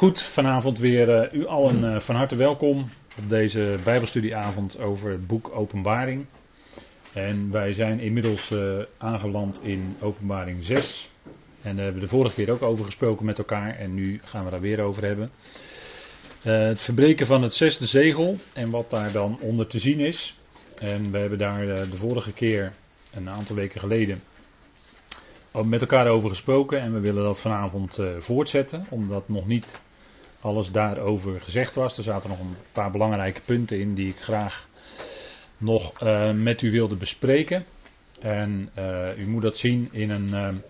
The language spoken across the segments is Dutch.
Goed, vanavond weer eh, u allen eh, van harte welkom op deze Bijbelstudieavond over het boek Openbaring. En wij zijn inmiddels eh, aangeland in Openbaring 6. En daar hebben we de vorige keer ook over gesproken met elkaar en nu gaan we daar weer over hebben. het verbreken van het zesde zegel en wat daar dan onder te zien is. En we hebben daar de vorige keer, een aantal weken geleden, met elkaar over gesproken en we willen dat vanavond uh, voortzetten, omdat nog niet alles daarover gezegd was. Er zaten nog een paar belangrijke punten in die ik graag nog uh, met u wilde bespreken. En uh, u moet dat zien in een,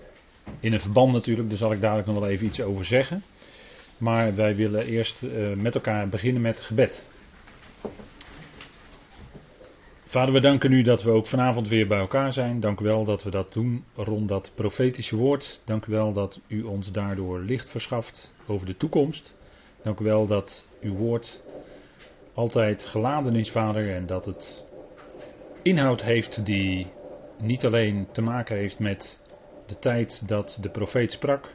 in een verband natuurlijk, daar zal ik dadelijk nog wel even iets over zeggen. Maar wij willen eerst met elkaar beginnen met gebed. Vader, we danken u dat we ook vanavond weer bij elkaar zijn. Dank u wel dat we dat doen rond dat profetische woord. Dank u wel dat u ons daardoor licht verschaft over de toekomst. Dank u wel dat uw woord altijd geladen is, Vader, en dat het inhoud heeft die niet alleen te maken heeft met de tijd dat de profeet sprak,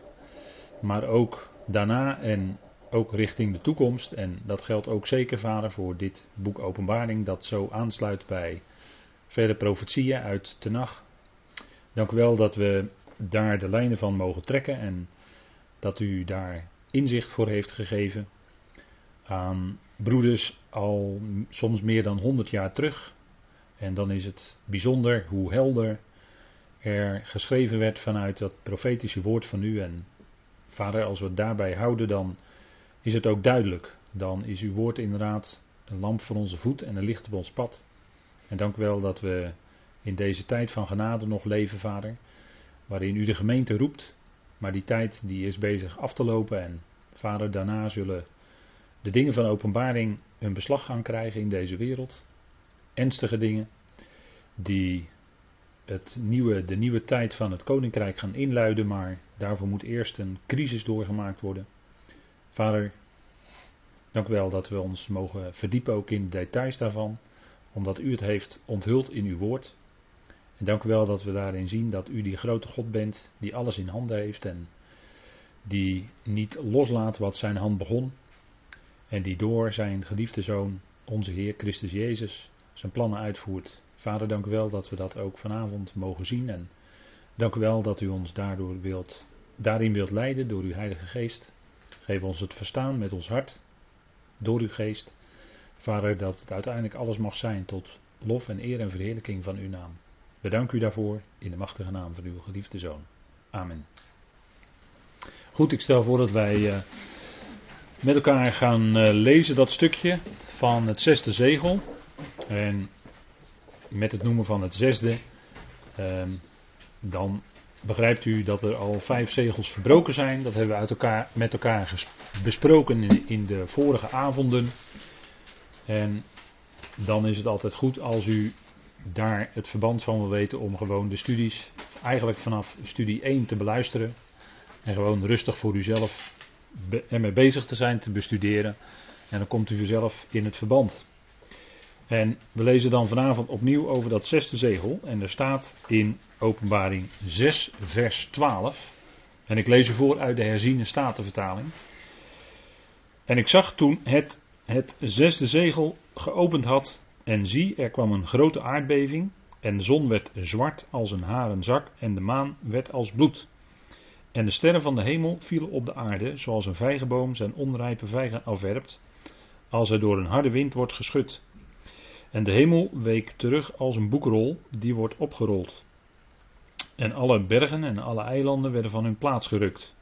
maar ook daarna en ook richting de toekomst. En dat geldt ook zeker, vader, voor dit boek Openbaring, dat zo aansluit bij verder profetieën uit Tenach. Dank u wel dat we daar de lijnen van mogen trekken en dat u daar inzicht voor heeft gegeven aan broeders al soms meer dan 100 jaar terug. En dan is het bijzonder hoe helder er geschreven werd vanuit dat profetische woord van u. En vader, als we het daarbij houden, dan is het ook duidelijk. Dan is uw woord inderdaad een lamp voor onze voet en een licht op ons pad. En dank wel dat we in deze tijd van genade nog leven, vader. Waarin u de gemeente roept. Maar die tijd die is bezig af te lopen. En vader, daarna zullen de dingen van openbaring een beslag gaan krijgen in deze wereld. Ernstige dingen. Die het nieuwe, de nieuwe tijd van het koninkrijk gaan inluiden. Maar daarvoor moet eerst een crisis doorgemaakt worden. Vader, dank wel dat we ons mogen verdiepen ook in de details daarvan, omdat u het heeft onthuld in uw woord. En dank u wel dat we daarin zien dat u die grote God bent, die alles in handen heeft en die niet loslaat wat zijn hand begon. En die door zijn geliefde zoon, onze Heer Christus Jezus, zijn plannen uitvoert. Vader, dank u wel dat we dat ook vanavond mogen zien. En dank u wel dat u ons daardoor wilt, daarin wilt leiden door uw Heilige Geest. Geef ons het verstaan met ons hart, door uw geest. Vader, dat het uiteindelijk alles mag zijn tot lof en eer en verheerlijking van uw naam. Bedank u daarvoor in de machtige naam van uw geliefde zoon. Amen. Goed, ik stel voor dat wij uh, met elkaar gaan uh, lezen dat stukje van het zesde zegel. En met het noemen van het zesde, uh, dan begrijpt u dat er al vijf zegels verbroken zijn. Dat hebben we uit elkaar, met elkaar besproken in de vorige avonden. En dan is het altijd goed als u daar het verband van wil weten om gewoon de studies, eigenlijk vanaf studie 1 te beluisteren. En gewoon rustig voor uzelf ermee bezig te zijn, te bestuderen. En dan komt u vanzelf in het verband. En we lezen dan vanavond opnieuw over dat zesde zegel. En er staat in Openbaring 6, vers 12. En ik lees u voor uit de herziene statenvertaling. En ik zag toen het, het zesde zegel geopend had. En zie, er kwam een grote aardbeving. En de zon werd zwart als een haren zak. En de maan werd als bloed. En de sterren van de hemel vielen op de aarde. Zoals een vijgenboom zijn onrijpe vijgen afwerpt. Als er door een harde wind wordt geschud. En de hemel week terug als een boekrol die wordt opgerold. En alle bergen en alle eilanden werden van hun plaats gerukt.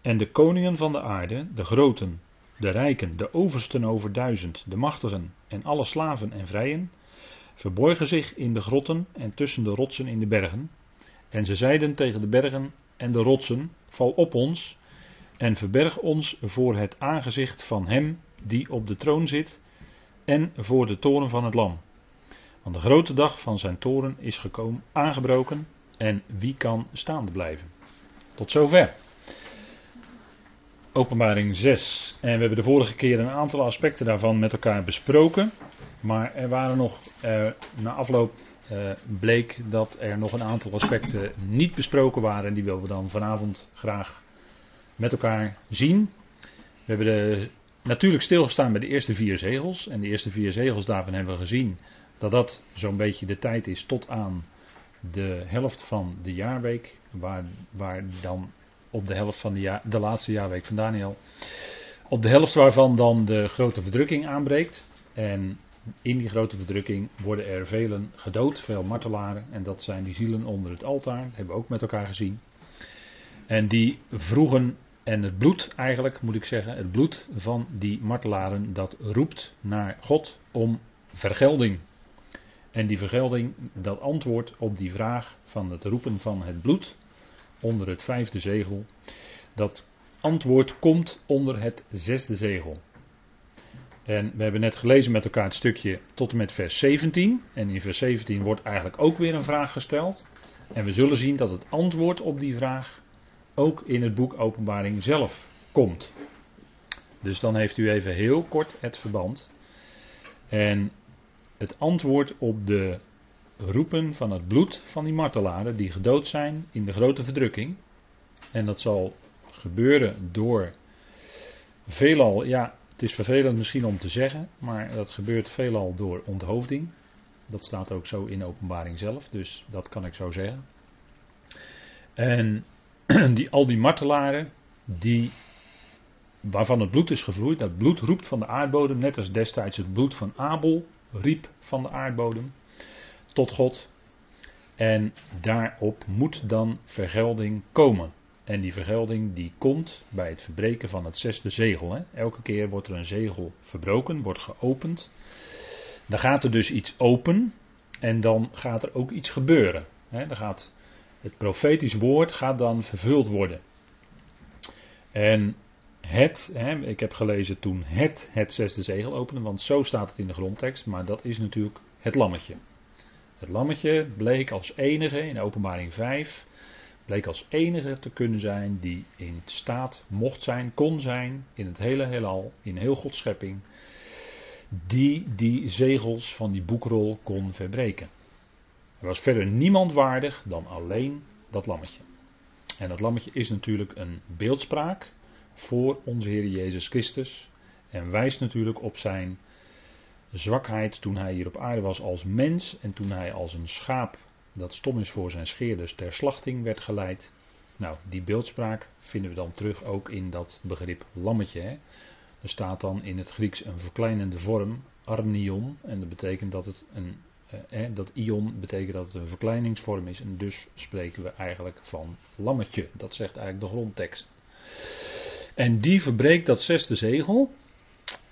En de koningen van de aarde, de groten, de rijken, de oversten over duizend, de machtigen en alle slaven en vrijen, verborgen zich in de grotten en tussen de rotsen in de bergen. En ze zeiden tegen de bergen en de rotsen: Val op ons en verberg ons voor het aangezicht van hem die op de troon zit en voor de toren van het lam. Want de grote dag van zijn toren is gekomen, aangebroken en wie kan staande blijven? Tot zover. Openbaring 6. En we hebben de vorige keer een aantal aspecten daarvan met elkaar besproken. Maar er waren nog, eh, na afloop eh, bleek dat er nog een aantal aspecten niet besproken waren. En die willen we dan vanavond graag met elkaar zien. We hebben de, natuurlijk stilgestaan bij de eerste vier zegels. En de eerste vier zegels daarvan hebben we gezien dat dat zo'n beetje de tijd is tot aan de helft van de jaarweek. Waar, waar dan op de helft van de, de laatste jaarweek van Daniel. Op de helft waarvan dan de grote verdrukking aanbreekt. En in die grote verdrukking worden er velen gedood, veel martelaren. En dat zijn die zielen onder het altaar. Dat hebben we ook met elkaar gezien. En die vroegen, en het bloed eigenlijk moet ik zeggen, het bloed van die martelaren, dat roept naar God om vergelding. En die vergelding, dat antwoord op die vraag van het roepen van het bloed onder het vijfde zegel, dat antwoord komt onder het zesde zegel. En we hebben net gelezen met elkaar het stukje tot en met vers 17. En in vers 17 wordt eigenlijk ook weer een vraag gesteld. En we zullen zien dat het antwoord op die vraag ook in het boek Openbaring zelf komt. Dus dan heeft u even heel kort het verband. En het antwoord op de roepen van het bloed van die martelaren die gedood zijn in de grote verdrukking. En dat zal gebeuren door veelal, ja, het is vervelend misschien om te zeggen, maar dat gebeurt veelal door onthoofding. Dat staat ook zo in openbaring zelf, dus dat kan ik zo zeggen. En die, al die martelaren, die, waarvan het bloed is gevloeid, dat bloed roept van de aardbodem, net als destijds het bloed van Abel riep van de aardbodem tot God. En daarop moet dan vergelding komen. En die vergelding die komt bij het verbreken van het zesde zegel. Hè. Elke keer wordt er een zegel verbroken, wordt geopend. Dan gaat er dus iets open en dan gaat er ook iets gebeuren. Hè. Dan gaat het profetisch woord gaat dan vervuld worden. En het, hè, ik heb gelezen toen het het zesde zegel openen, want zo staat het in de grondtekst, maar dat is natuurlijk het lammetje. Het lammetje bleek als enige in openbaring 5 bleek als enige te kunnen zijn die in staat mocht zijn, kon zijn, in het hele heelal, in heel Gods schepping, die die zegels van die boekrol kon verbreken. Er was verder niemand waardig dan alleen dat lammetje. En dat lammetje is natuurlijk een beeldspraak voor onze Heer Jezus Christus en wijst natuurlijk op zijn zwakheid toen hij hier op aarde was als mens en toen hij als een schaap dat stom is voor zijn scheerders ter slachting werd geleid. Nou, die beeldspraak vinden we dan terug ook in dat begrip lammetje. Hè. Er staat dan in het Grieks een verkleinende vorm, arnion, en dat betekent dat het een, eh, dat ion betekent dat het een verkleiningsvorm is, en dus spreken we eigenlijk van lammetje. Dat zegt eigenlijk de grondtekst. En die verbreekt dat zesde zegel,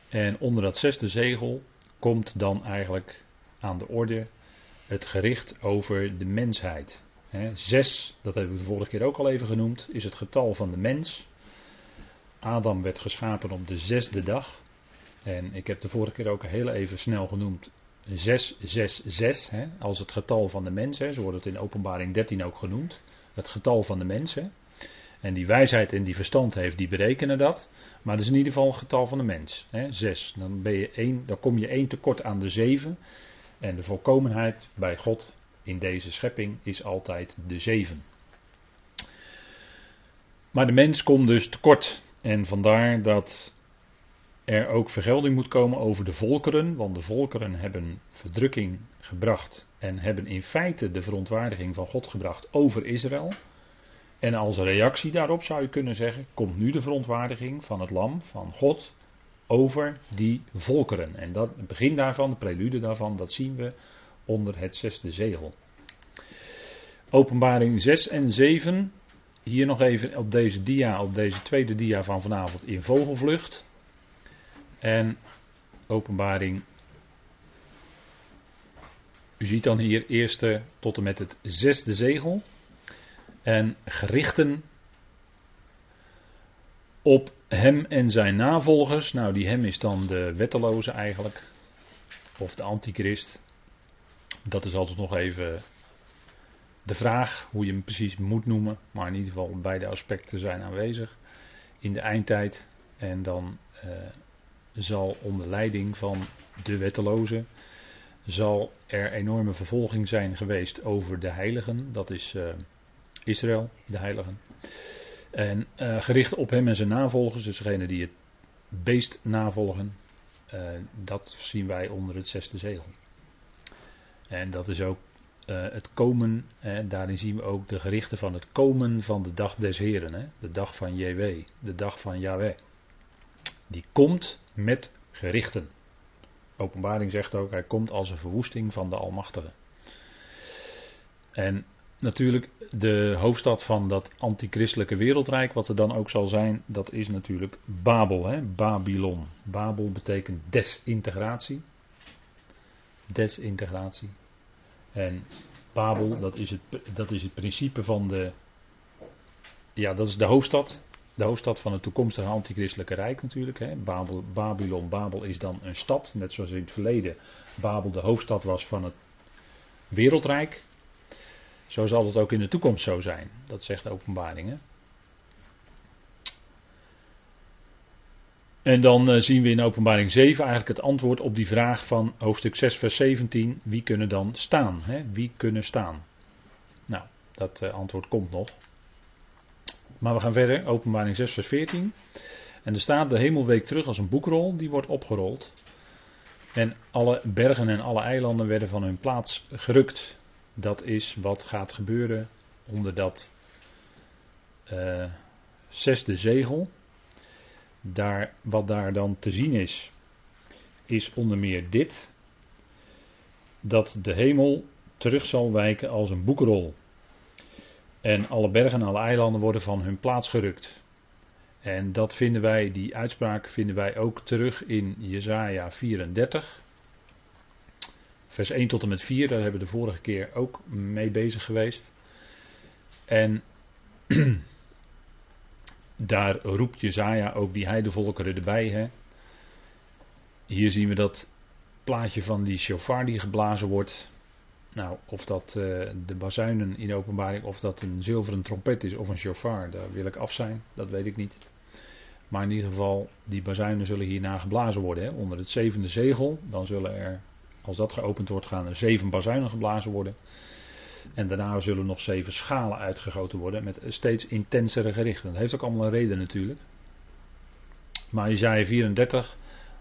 en onder dat zesde zegel komt dan eigenlijk aan de orde het gericht over de mensheid. zes, dat hebben we de vorige keer ook al even genoemd, is het getal van de mens. Adam werd geschapen op de zesde dag. En ik heb de vorige keer ook heel even snel genoemd 666, hè, als het getal van de mens. Zo wordt het in openbaring 13 ook genoemd. Het getal van de mens. Hè. En die wijsheid en die verstand heeft, die berekenen dat. Maar dat is in ieder geval het getal van de mens. Hè, 6. Dan, ben je één, dan kom je één tekort aan de 7. En de volkomenheid bij God in deze schepping is altijd de zeven. Maar de mens komt dus tekort. En vandaar dat er ook vergelding moet komen over de volkeren. Want de volkeren hebben verdrukking gebracht. En hebben in feite de verontwaardiging van God gebracht over Israël. En als reactie daarop zou je kunnen zeggen: komt nu de verontwaardiging van het Lam, van God, over die volkeren. En dat, het begin daarvan, de prelude daarvan, dat zien we onder het zesde zegel. Openbaring 6 en 7. Hier nog even op deze dia, op deze tweede dia van vanavond in vogelvlucht. En openbaring. U ziet dan hier eerste tot en met het zesde zegel. En gerichten op hem en zijn navolgers. Nou, die hem is dan de wetteloze eigenlijk. Of de antichrist. Dat is altijd nog even de vraag hoe je hem precies moet noemen. Maar in ieder geval beide aspecten zijn aanwezig in de eindtijd. En dan uh, zal onder leiding van de wetteloze zal er enorme vervolging zijn geweest over de heiligen. Dat is uh, Israël, de heiligen. En uh, gericht op hem en zijn navolgers, dus degene die het beest navolgen, uh, dat zien wij onder het zesde zegel. En dat is ook uh, het komen, hè, daarin zien we ook de gerichten van het komen van de dag des Heren, hè, de dag van JW, de dag van Yahweh. Die komt met gerichten. Openbaring zegt ook, hij komt als een verwoesting van de Almachtige. En natuurlijk de hoofdstad van dat antichristelijke wereldrijk, wat er dan ook zal zijn, dat is natuurlijk Babel, hè? Babylon. Babel betekent desintegratie. Desintegratie. En Babel, dat is het, dat is het principe van de. Ja, dat is de hoofdstad. De hoofdstad van het toekomstige antichristelijke rijk natuurlijk. Hè. Babel, Babylon, Babel is dan een stad. Net zoals in het verleden Babel de hoofdstad was van het wereldrijk. Zo zal het ook in de toekomst zo zijn. Dat zegt de openbaring. Hè. En dan uh, zien we in openbaring 7 eigenlijk het antwoord op die vraag van hoofdstuk 6 vers 17. Wie kunnen dan staan? Hè? Wie kunnen staan? Nou, dat uh, antwoord komt nog. Maar we gaan verder, openbaring 6 vers 14. En er staat de hemel week terug als een boekrol, die wordt opgerold. En alle bergen en alle eilanden werden van hun plaats gerukt. Dat is wat gaat gebeuren onder dat uh, zesde zegel. Daar, wat daar dan te zien is, is onder meer dit: dat de hemel terug zal wijken als een boekrol. En alle bergen en alle eilanden worden van hun plaats gerukt. En dat vinden wij, die uitspraak vinden wij ook terug in Jesaja 34. Vers 1 tot en met 4, daar hebben we de vorige keer ook mee bezig geweest. En daar roept Jezaja ook die heidevolkeren erbij. Hè. Hier zien we dat plaatje van die shofar die geblazen wordt. Nou, of dat uh, de bazuinen in openbaring, of dat een zilveren trompet is of een shofar, daar wil ik af zijn. Dat weet ik niet. Maar in ieder geval, die bazuinen zullen hierna geblazen worden. Hè. Onder het zevende zegel, dan zullen er, als dat geopend wordt, gaan er zeven bazuinen geblazen worden. En daarna zullen nog zeven schalen uitgegoten worden met steeds intensere gerichten. Dat heeft ook allemaal een reden natuurlijk. Maar Isaiah 34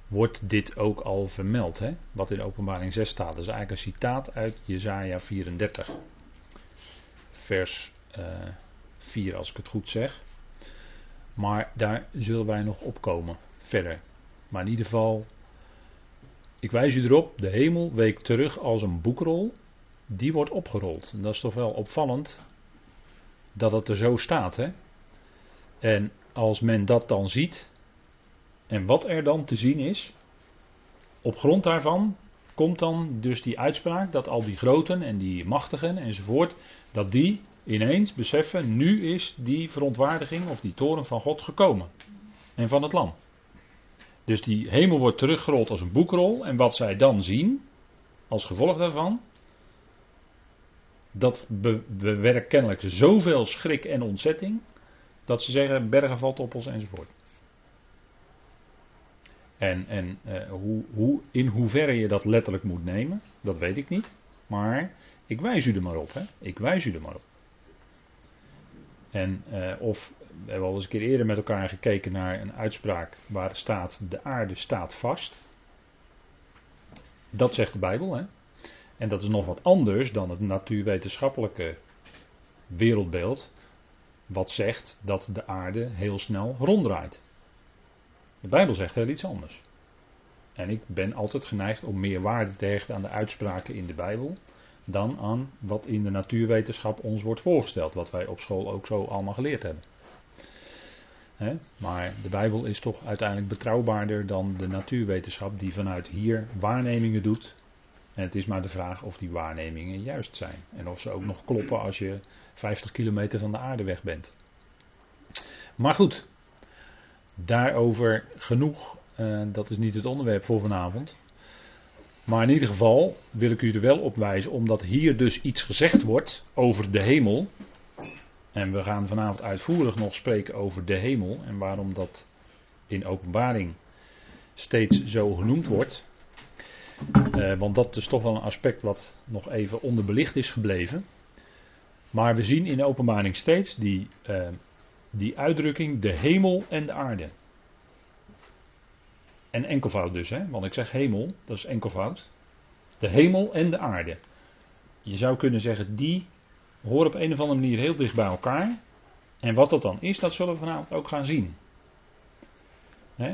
wordt dit ook al vermeld. Hè? Wat in openbaring 6 staat. Dat is eigenlijk een citaat uit Jesaja 34. Vers uh, eh, 4 als ik het goed zeg. Maar daar zullen wij nog opkomen verder. Maar in ieder geval, ik wijs u erop, de hemel week terug als een boekrol die wordt opgerold. En dat is toch wel opvallend dat het er zo staat. Hè? En als men dat dan ziet, en wat er dan te zien is, op grond daarvan komt dan dus die uitspraak dat al die groten en die machtigen enzovoort, dat die ineens beseffen, nu is die verontwaardiging of die toren van God gekomen. En van het lam. Dus die hemel wordt teruggerold als een boekrol. En wat zij dan zien, als gevolg daarvan, dat bewerkt kennelijk zoveel schrik en ontzetting. Dat ze zeggen: bergen valt op ons enzovoort. En, en uh, hoe, hoe, in hoeverre je dat letterlijk moet nemen, dat weet ik niet. Maar ik wijs u er maar op. Hè? Ik wijs u er maar op. En uh, of we hebben al eens een keer eerder met elkaar gekeken naar een uitspraak waar staat: de aarde staat vast. Dat zegt de Bijbel. Hè? En dat is nog wat anders dan het natuurwetenschappelijke wereldbeeld, wat zegt dat de aarde heel snel ronddraait. De Bijbel zegt heel iets anders. En ik ben altijd geneigd om meer waarde te hechten aan de uitspraken in de Bijbel dan aan wat in de natuurwetenschap ons wordt voorgesteld, wat wij op school ook zo allemaal geleerd hebben. maar de Bijbel is toch uiteindelijk betrouwbaarder dan de natuurwetenschap, die vanuit hier waarnemingen doet en het is maar de vraag of die waarnemingen juist zijn. En of ze ook nog kloppen als je 50 kilometer van de aarde weg bent. Maar goed, daarover genoeg. Uh, dat is niet het onderwerp voor vanavond. Maar in ieder geval wil ik u er wel op wijzen, omdat hier dus iets gezegd wordt over de hemel. En we gaan vanavond uitvoerig nog spreken over de hemel en waarom dat in openbaring steeds zo genoemd wordt. Uh, want dat is toch wel een aspect wat nog even onderbelicht is gebleven. Maar we zien in openbaring steeds die, uh, die uitdrukking de hemel en de aarde. En enkelvoud dus, hè? want ik zeg hemel, dat is enkelvoud. De hemel en de aarde. Je zou kunnen zeggen, die horen op een of andere manier heel dicht bij elkaar. En wat dat dan is, dat zullen we vanavond ook gaan zien.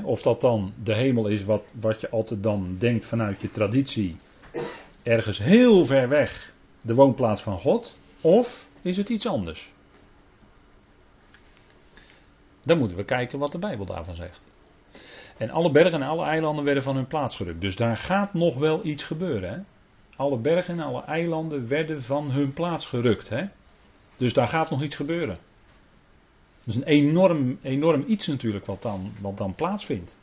Of dat dan de hemel is wat, wat je altijd dan denkt vanuit je traditie, ergens heel ver weg, de woonplaats van God, of is het iets anders? Dan moeten we kijken wat de Bijbel daarvan zegt. En alle bergen en alle eilanden werden van hun plaats gerukt. Dus daar gaat nog wel iets gebeuren. Hè? Alle bergen en alle eilanden werden van hun plaats gerukt. Hè? Dus daar gaat nog iets gebeuren. Dat is een enorm, enorm iets natuurlijk wat dan, wat dan plaatsvindt.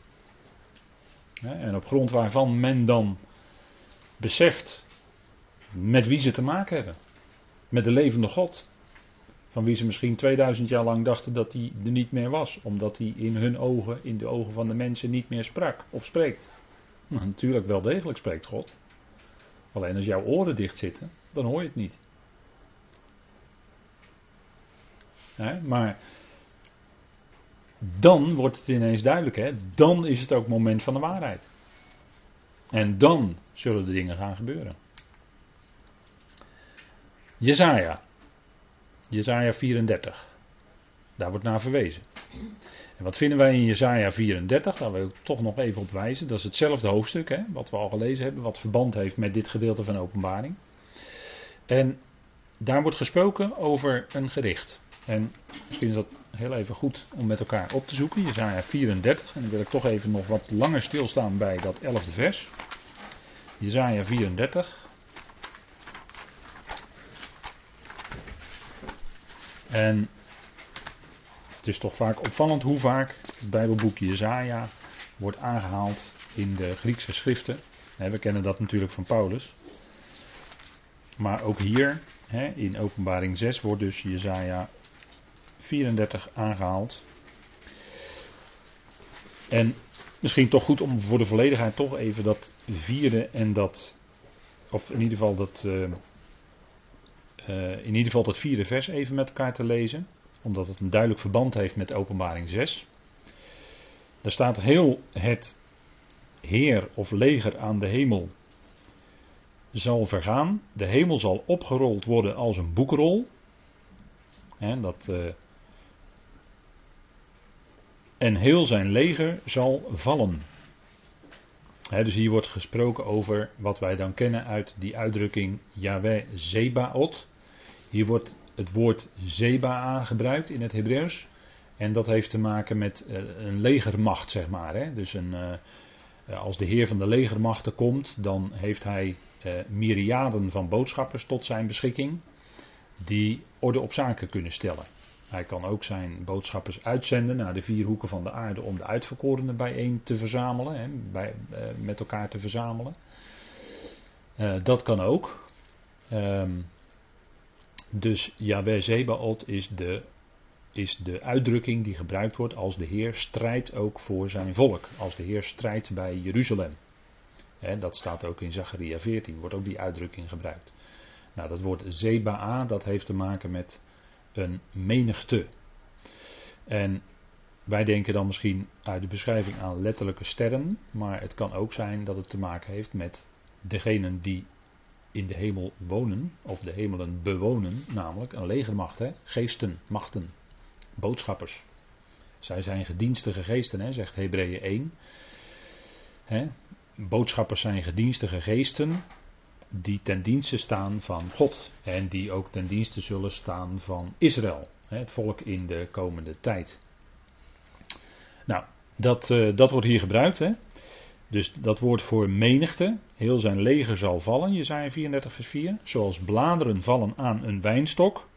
En op grond waarvan men dan beseft met wie ze te maken hebben. Met de levende God. Van wie ze misschien 2000 jaar lang dachten dat hij er niet meer was. Omdat hij in hun ogen, in de ogen van de mensen niet meer sprak of spreekt. Nou, natuurlijk wel degelijk spreekt God. Alleen als jouw oren dicht zitten, dan hoor je het niet. maar dan wordt het ineens duidelijk, hè? dan is het ook moment van de waarheid. En dan zullen de dingen gaan gebeuren. Jezaja. Jezaja 34. Daar wordt naar verwezen. En wat vinden wij in Jezaja 34? Daar wil ik toch nog even op wijzen. Dat is hetzelfde hoofdstuk, hè, wat we al gelezen hebben, wat verband heeft met dit gedeelte van openbaring. En daar wordt gesproken over een gericht. En misschien is dat heel even goed om met elkaar op te zoeken. Jezaja 34. En dan wil ik toch even nog wat langer stilstaan bij dat 11e vers. Jezaja 34. En het is toch vaak opvallend hoe vaak het Bijbelboek Jezaja wordt aangehaald in de Griekse schriften. We kennen dat natuurlijk van Paulus. Maar ook hier, in openbaring 6, wordt dus Jezaja 34 aangehaald. En misschien toch goed om voor de volledigheid toch even dat vierde en dat, of in ieder geval dat, uh, in ieder geval dat vierde vers even met elkaar te lezen. Omdat het een duidelijk verband heeft met openbaring 6. Daar staat heel het heer of leger aan de hemel zal vergaan. De hemel zal opgerold worden als een boekrol. He, dat, uh, en heel zijn leger zal vallen. dus hier wordt gesproken over wat wij dan kennen uit die uitdrukking Yahweh Zebaot. Hier wordt het woord Zeba gebruikt in het Hebreeuws. En dat heeft te maken met eh, een legermacht, zeg maar. Hè. Dus een, uh, als de Heer van de legermachten komt, dan heeft hij myriaden van boodschappers tot zijn beschikking. Die orde op zaken kunnen stellen. Hij kan ook zijn boodschappers uitzenden naar de vier hoeken van de aarde om de uitverkorenen bijeen te verzamelen, hè, bij, met elkaar te verzamelen. Uh, dat kan ook. Um, dus Yahweh Zebaot is de, is de uitdrukking die gebruikt wordt als de Heer strijdt ook voor zijn volk. Als de Heer strijdt bij Jeruzalem. Hè, dat staat ook in Zacharia 14, wordt ook die uitdrukking gebruikt. Nou, dat woord Zebaa, dat heeft te maken met een menigte. En wij denken dan misschien uit de beschrijving aan letterlijke sterren, maar het kan ook zijn dat het te maken heeft met degenen die in de hemel wonen, of de hemelen bewonen, namelijk een legermacht, hè? geesten, machten, boodschappers. Zij zijn gedienstige geesten, hè, zegt Hebreeën 1. Hè? Boodschappers zijn gedienstige geesten die ten dienste staan van God en die ook ten dienste zullen staan van Israël, het volk in de komende tijd. Nou, dat, uh, dat wordt hier gebruikt. Hè? Dus dat woord voor menigte, heel zijn leger zal vallen, Jezaja 34 vers 4, zoals bladeren vallen aan een wijnstok.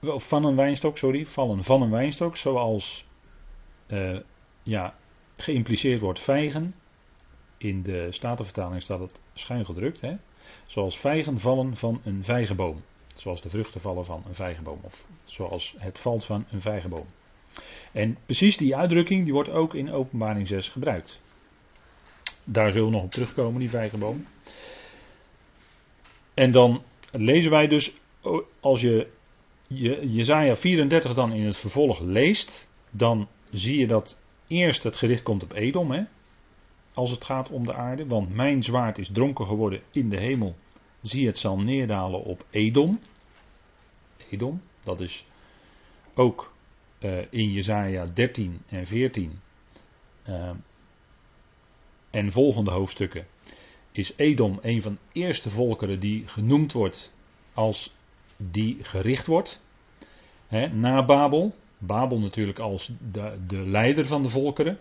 Of van een wijnstok, sorry, vallen van een wijnstok, zoals uh, ja, geïmpliceerd wordt vijgen in de Statenvertaling staat het schuin gedrukt. Hè? Zoals vijgen vallen van een vijgenboom. Zoals de vruchten vallen van een vijgenboom. Of zoals het valt van een vijgenboom. En precies die uitdrukking die wordt ook in openbaring 6 gebruikt. Daar zullen we nog op terugkomen, die vijgenboom. En dan lezen wij dus, als je Jezaja 34 dan in het vervolg leest, dan zie je dat eerst het gericht komt op Edom, hè, als het gaat om de aarde. Want mijn zwaard is dronken geworden in de hemel. Zie het zal neerdalen op Edom. Edom, dat is ook uh, in Jezaja 13 en 14 uh, en volgende hoofdstukken is Edom een van de eerste volkeren die genoemd wordt als die gericht wordt. na Babel. Babel natuurlijk als de, de, leider van de volkeren.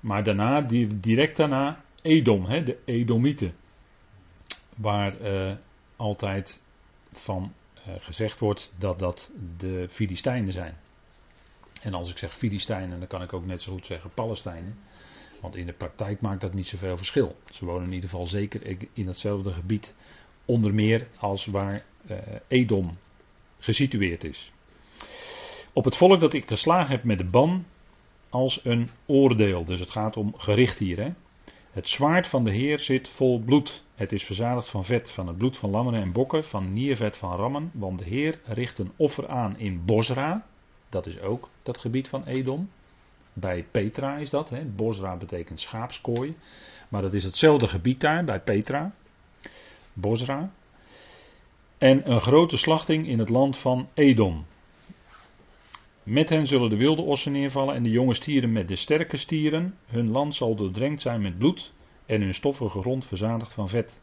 Maar daarna, direct daarna, Edom, de Edomieten. Waar uh, altijd van uh, gezegd wordt dat dat de Filistijnen zijn. En als ik zeg Filistijnen, dan kan ik ook net zo goed zeggen Palestijnen. Want in de praktijk maakt dat niet zoveel verschil. Ze wonen in ieder geval zeker in hetzelfde gebied. Onder meer als waar uh, Edom gesitueerd is. Op het volk dat ik geslagen heb met de ban als een oordeel. Dus het gaat om gericht hier. Hè? Het zwaard van de Heer zit vol bloed. Het is verzadigd van vet, van het bloed van lammeren en bokken, van niervet van rammen. Want de Heer richt een offer aan in Bosra. Dat is ook dat gebied van Edom. Bij Petra is dat. Hè. Bosra betekent schaapskooi. Maar dat is hetzelfde gebied daar bij Petra. Bosra. En een grote slachting in het land van Edom. Met hen zullen de wilde ossen neervallen en de jonge stieren met de sterke stieren. Hun land zal doordrenkt zijn met bloed en hun stoffige grond verzadigd van vet.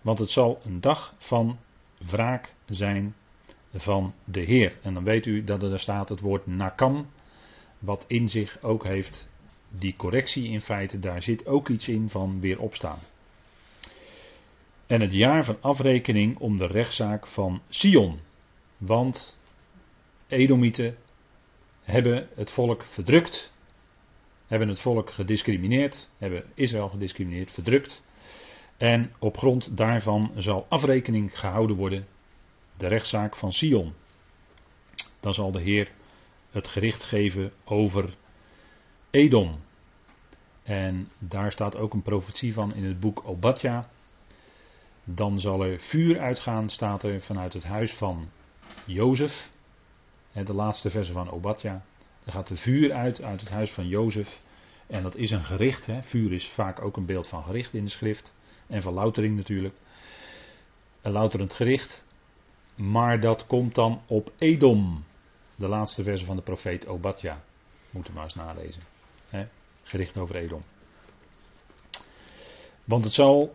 Want het zal een dag van wraak zijn van de Heer. En dan weet u dat er staat het woord nakam, wat in zich ook heeft die correctie in feite, daar zit ook iets in van weer opstaan. En het jaar van afrekening om de rechtszaak van Sion. Want Edomieten hebben het volk verdrukt, hebben het volk gediscrimineerd, hebben Israël gediscrimineerd, verdrukt. En op grond daarvan zal afrekening gehouden worden, de rechtszaak van Sion. Dan zal de Heer het gericht geven over Edom. En daar staat ook een profetie van in het boek Obadja. Dan zal er vuur uitgaan, staat er vanuit het huis van Jozef. De laatste verse van Obadja. Er gaat er vuur uit uit het huis van Jozef. En dat is een gericht. Hè. Vuur is vaak ook een beeld van gericht in de schrift. En van loutering natuurlijk. Een louterend gericht. Maar dat komt dan op Edom. De laatste verse van de profeet Obadja. Moet u maar eens nalezen. He, gericht over Edom. Want het zal,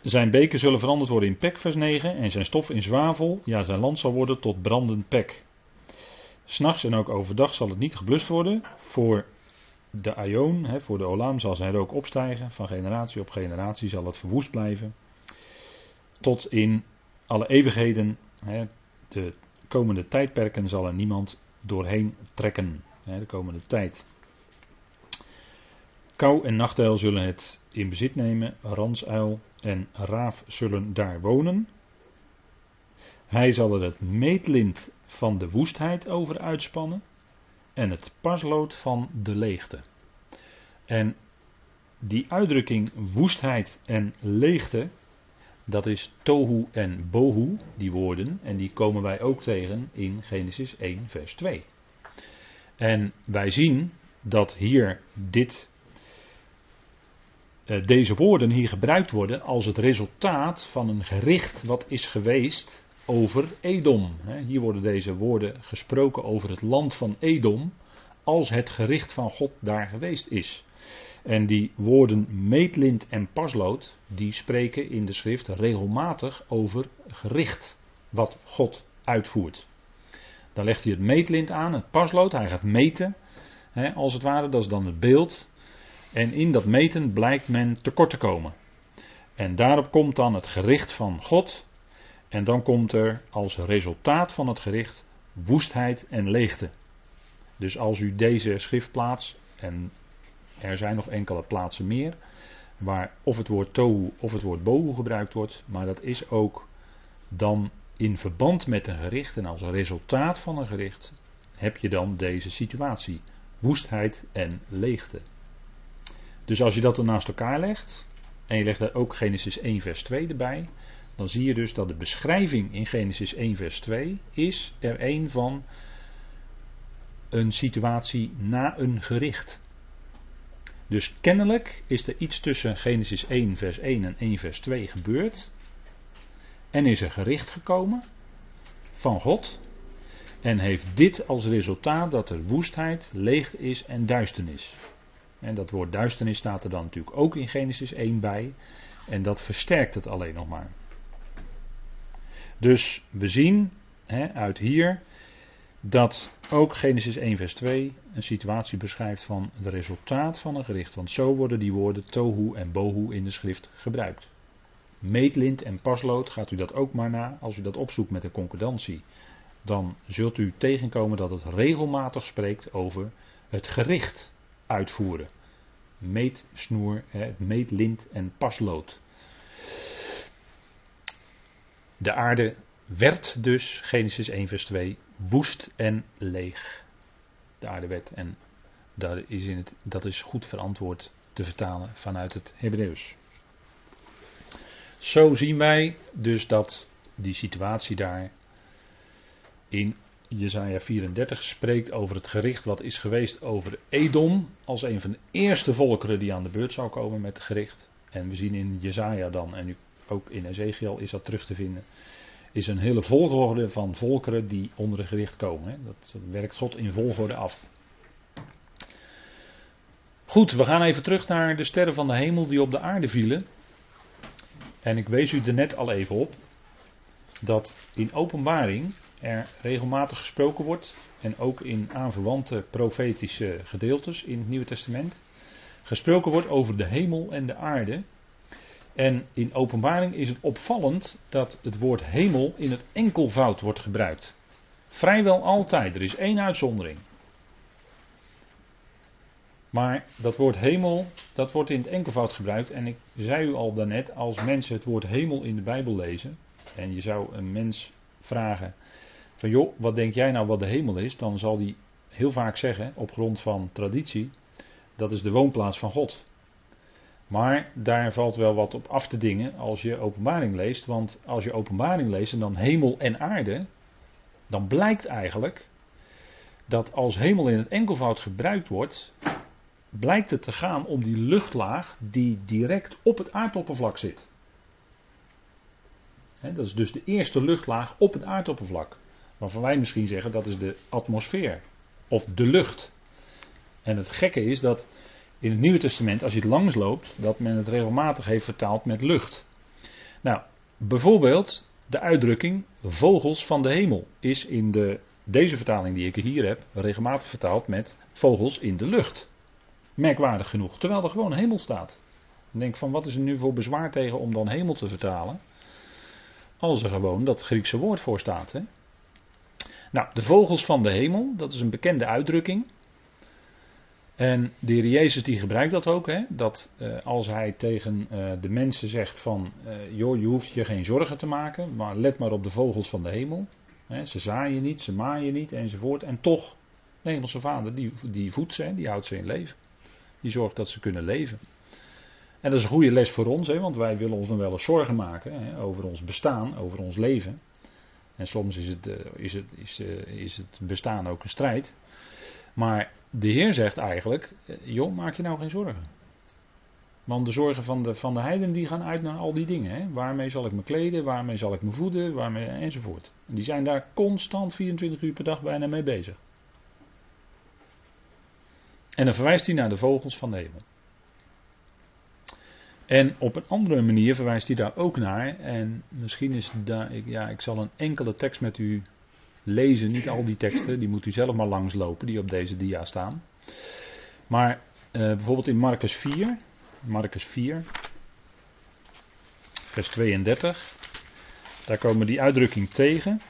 zijn beken zullen veranderd worden in pek, vers 9. En zijn stof in zwavel. Ja, zijn land zal worden tot brandend pek. S'nachts en ook overdag zal het niet geblust worden. Voor de Aion, voor de Olam, zal zijn rook opstijgen. Van generatie op generatie zal het verwoest blijven. Tot in alle eeuwigheden. De komende tijdperken zal er niemand doorheen trekken. de komende tijd. Kou en nachtuil zullen het in bezit nemen. Ransuil en raaf zullen daar wonen. Hij zal er het meetlint van de woestheid over uitspannen. En het paslood van de leegte. En die uitdrukking woestheid en leegte, dat is tohu en bohu, die woorden, en die komen wij ook tegen in Genesis 1, vers 2. En wij zien dat hier dit, eh, deze woorden hier gebruikt worden als het resultaat van een gericht wat is geweest over Edom. Hier worden deze woorden gesproken over het land van Edom als het gericht van God daar geweest is. En die woorden meetlint en paslood, die spreken in de schrift regelmatig over gericht wat God uitvoert. Dan legt hij het meetlint aan, het paslood, hij gaat meten, hè, als het ware, dat is dan het beeld. En in dat meten blijkt men tekort te komen. En daarop komt dan het gericht van God. En dan komt er als resultaat van het gericht woestheid en leegte. Dus als u deze schrift plaatst, en er zijn nog enkele plaatsen meer, waar of het woord tohu of het woord bohu gebruikt wordt, maar dat is ook dan in verband met een gericht en als resultaat van een gericht heb je dan deze situatie. Woestheid en leegte. Dus als je dat dan naast elkaar legt, en je legt daar ook Genesis 1 vers 2 erbij, dan zie je dus dat de beschrijving in Genesis 1 vers 2 is er een van een situatie na een gericht. Dus kennelijk is er iets tussen Genesis 1 vers 1 en 1 vers 2 gebeurd. En is er gericht gekomen van God. En heeft dit als resultaat dat er woestheid, leegte is en duisternis. En dat woord duisternis staat er dan natuurlijk ook in Genesis 1 bij. En dat versterkt het alleen nog maar. Dus we zien uit hier dat ook Genesis 1 vers 2 een situatie beschrijft van het resultaat van een gericht. Want zo worden die woorden tohu en bohu in de schrift gebruikt. Meetlint en paslood, gaat u dat ook maar na. Als u dat opzoekt met een concordantie, dan zult u tegenkomen dat het regelmatig spreekt over het gericht uitvoeren. Meetsnoer, meetlint en paslood. De aarde werd dus, Genesis 1 vers 2, woest en leeg. De aarde werd en dat is, in het, dat is goed verantwoord te vertalen vanuit het Hebreeuws. Zo zien wij dus dat die situatie daar in Jesaja 34 spreekt over het gericht wat is geweest over Edom als een van de eerste volkeren die aan de beurt zou komen met het gericht. En we zien in Jesaja dan, en ook in Ezekiel is dat terug te vinden, is een hele volgorde van volkeren die onder het gericht komen. Dat werkt God in volgorde af. Goed, we gaan even terug naar de sterren van de hemel die op de aarde vielen. En ik wees u er net al even op dat in openbaring er regelmatig gesproken wordt, en ook in aanverwante profetische gedeeltes in het Nieuwe Testament, gesproken wordt over de hemel en de aarde. En in openbaring is het opvallend dat het woord hemel in het enkelvoud wordt gebruikt. Vrijwel altijd, er is één uitzondering. Maar dat woord hemel, dat wordt in het enkelvoud gebruikt. En ik zei u al daarnet, als mensen het woord hemel in de Bijbel lezen, en je zou een mens vragen van joh, wat denk jij nou wat de hemel is? Dan zal die heel vaak zeggen, op grond van traditie, dat is de woonplaats van God. Maar daar valt wel wat op af te dingen als je openbaring leest. Want als je openbaring leest en dan hemel en aarde, dan blijkt eigenlijk dat als hemel in het enkelvoud gebruikt wordt, blijkt het te gaan om die luchtlaag die direct op het aardoppervlak zit. dat is dus de eerste luchtlaag op het aardoppervlak. Waarvan wij misschien zeggen dat is de atmosfeer of de lucht. En het gekke is dat in het Nieuwe Testament, als je het langs loopt, dat men het regelmatig heeft vertaald met lucht. Nou, bijvoorbeeld de uitdrukking vogels van de hemel is in de, deze vertaling die ik hier heb regelmatig vertaald met vogels in de lucht. Merkwaardig genoeg, terwijl er gewoon hemel staat. Ik denk van wat is er nu voor bezwaar tegen om dan hemel te vertalen? Als er gewoon dat Griekse woord voor staat. Hè? Nou, de vogels van de hemel, dat is een bekende uitdrukking. En de heer Jezus die gebruikt dat ook, hè? dat eh, als hij tegen eh, de mensen zegt van, eh, joh, je hoeft je geen zorgen te maken, maar let maar op de vogels van de hemel. Hè? Ze zaaien niet, ze maaien niet enzovoort. En toch, de hemelse vader die, die voedt ze, die houdt ze in leven. Die zorgt dat ze kunnen leven. En dat is een goede les voor ons, hè? want wij willen ons nog wel eens zorgen maken hè? over ons bestaan, over ons leven. En soms is het, is, het, is, is het bestaan ook een strijd. Maar de Heer zegt eigenlijk, eh, joh, maak je nou geen zorgen. Want de zorgen van de, van de heiden die gaan uit naar al die dingen. Hè? Waarmee zal ik me kleden, waarmee zal ik me voeden, waarmee, enzovoort. En die zijn daar constant 24 uur per dag bijna mee bezig. En dan verwijst hij naar de vogels van de hemel. En op een andere manier verwijst hij daar ook naar. En misschien is daar, ja, ik zal een enkele tekst met u lezen, niet al die teksten, die moet u zelf maar langslopen, die op deze dia staan. Maar uh, bijvoorbeeld in Marcus 4, Marcus 4, vers 32, daar komen die uitdrukking tegen.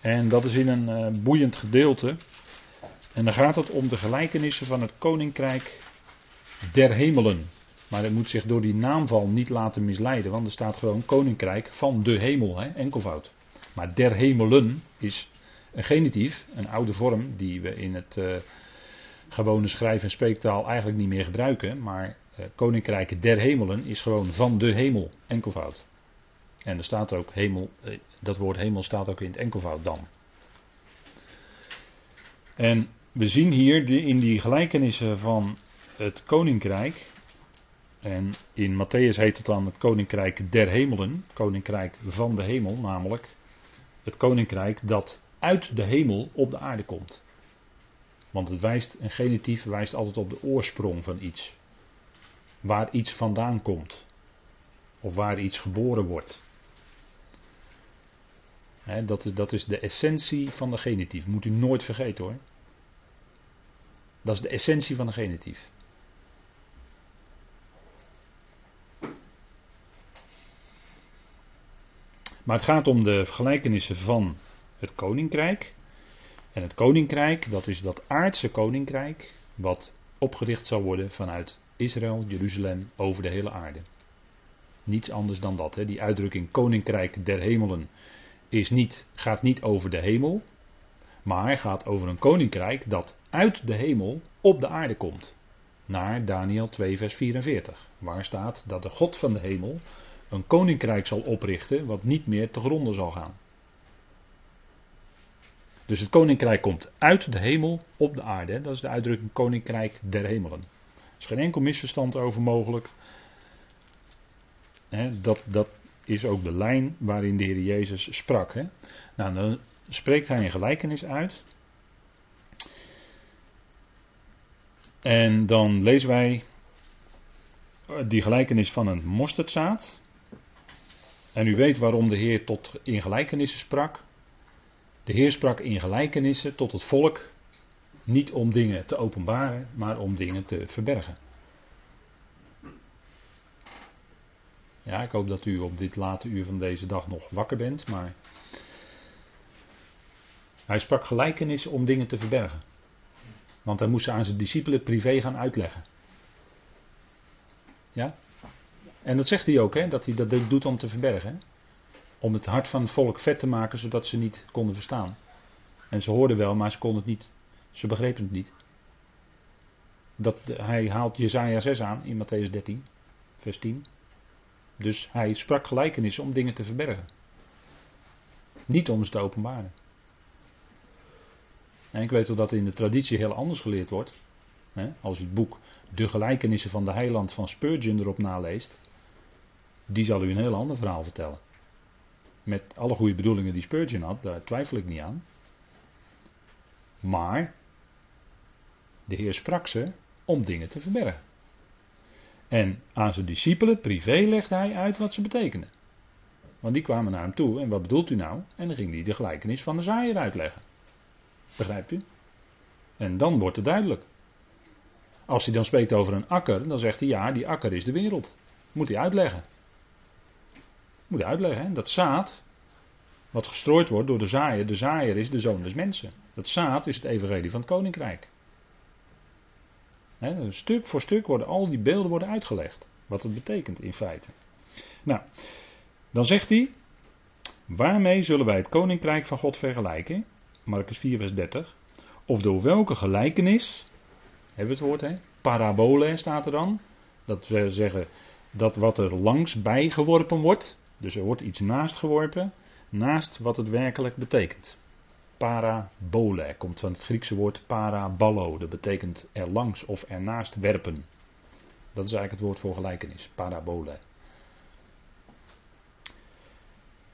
En dat is in een uh, boeiend gedeelte. En dan gaat het om de gelijkenissen van het koninkrijk der hemelen. Maar het moet zich door die naamval niet laten misleiden, want er staat gewoon koninkrijk van de hemel, hè, enkelvoud. Maar der hemelen is een genitief, een oude vorm die we in het uh, gewone schrijf- en spreektaal eigenlijk niet meer gebruiken. Maar uh, koninkrijk der hemelen is gewoon van de hemel, enkelvoud. En er staat ook hemel, uh, dat woord hemel staat ook in het enkelvoud dan. En we zien hier in die gelijkenissen van het koninkrijk. En in Matthäus heet het dan het koninkrijk der hemelen. Koninkrijk van de hemel, namelijk het koninkrijk dat uit de hemel op de aarde komt. Want het wijst, een genitief wijst altijd op de oorsprong van iets. Waar iets vandaan komt. Of waar iets geboren wordt. dat, is, dat is de essentie van de genitief. Moet u nooit vergeten hoor. Dat is de essentie van de genitief. Maar het gaat om de gelijkenissen van het koninkrijk. En het koninkrijk, dat is dat aardse koninkrijk, wat opgericht zal worden vanuit Israël, Jeruzalem, over de hele aarde. Niets anders dan dat. Hè. Die uitdrukking koninkrijk der hemelen is niet, gaat niet over de hemel, maar gaat over een koninkrijk dat uit de hemel op de aarde komt. Naar Daniel 2, vers 44, waar staat dat de God van de hemel een koninkrijk zal oprichten wat niet meer te gronden zal gaan. Dus het koninkrijk komt uit de hemel op de aarde. Dat is de uitdrukking koninkrijk der hemelen. Er is geen enkel misverstand over mogelijk. dat, dat is ook de lijn waarin de Heer Jezus sprak. Nou, dan spreekt hij een gelijkenis uit. En dan lezen wij die gelijkenis van een mosterdzaad. En u weet waarom de Heer tot in gelijkenissen sprak. De Heer sprak in gelijkenissen tot het volk, niet om dingen te openbaren, maar om dingen te verbergen. Ja, ik hoop dat u op dit late uur van deze dag nog wakker bent, maar hij sprak gelijkenissen om dingen te verbergen. Want hij moest ze aan zijn discipelen privé gaan uitleggen. Ja? En dat zegt hij ook, hè, dat hij dat doet om te verbergen. Om het hart van het volk vet te maken, zodat ze niet konden verstaan. En ze hoorden wel, maar ze konden het niet. Ze begrepen het niet. Dat, hij haalt Jezaja 6 aan in Matthäus 13, vers 10. Dus hij sprak gelijkenissen om dingen te verbergen. Niet om ze te openbaren. En ik weet wel dat in de traditie heel anders geleerd wordt. Als u het boek De gelijkenissen van de heiland van Spurgeon erop naleest. Die zal u een heel ander verhaal vertellen. Met alle goede bedoelingen die Spurgeon had, daar twijfel ik niet aan. Maar de Heer sprak ze om dingen te verbergen. En aan zijn discipelen privé legde hij uit wat ze betekenen. Want die kwamen naar hem toe en wat bedoelt u nou? En dan ging hij de gelijkenis van de zaaier uitleggen. Begrijpt u? En dan wordt het duidelijk. Als hij dan spreekt over een akker, dan zegt hij ja, die akker is de wereld. Moet hij uitleggen. Moet hij uitleggen, hè? dat zaad, wat gestrooid wordt door de zaaier, de zaaier is de zoon des mensen. Dat zaad is het evangelie van het koninkrijk. He, stuk voor stuk worden al die beelden worden uitgelegd. Wat het betekent in feite. Nou, dan zegt hij. Waarmee zullen wij het koninkrijk van God vergelijken? Marcus 4, vers 30. Of door welke gelijkenis. Hebben we het woord, hè? Parabole staat er dan. Dat we zeggen dat wat er langs bij geworpen wordt. Dus er wordt iets naast geworpen. Naast wat het werkelijk betekent. Parabole komt van het Griekse woord paraballo. Dat betekent er langs of ernaast werpen. Dat is eigenlijk het woord voor gelijkenis. Parabole.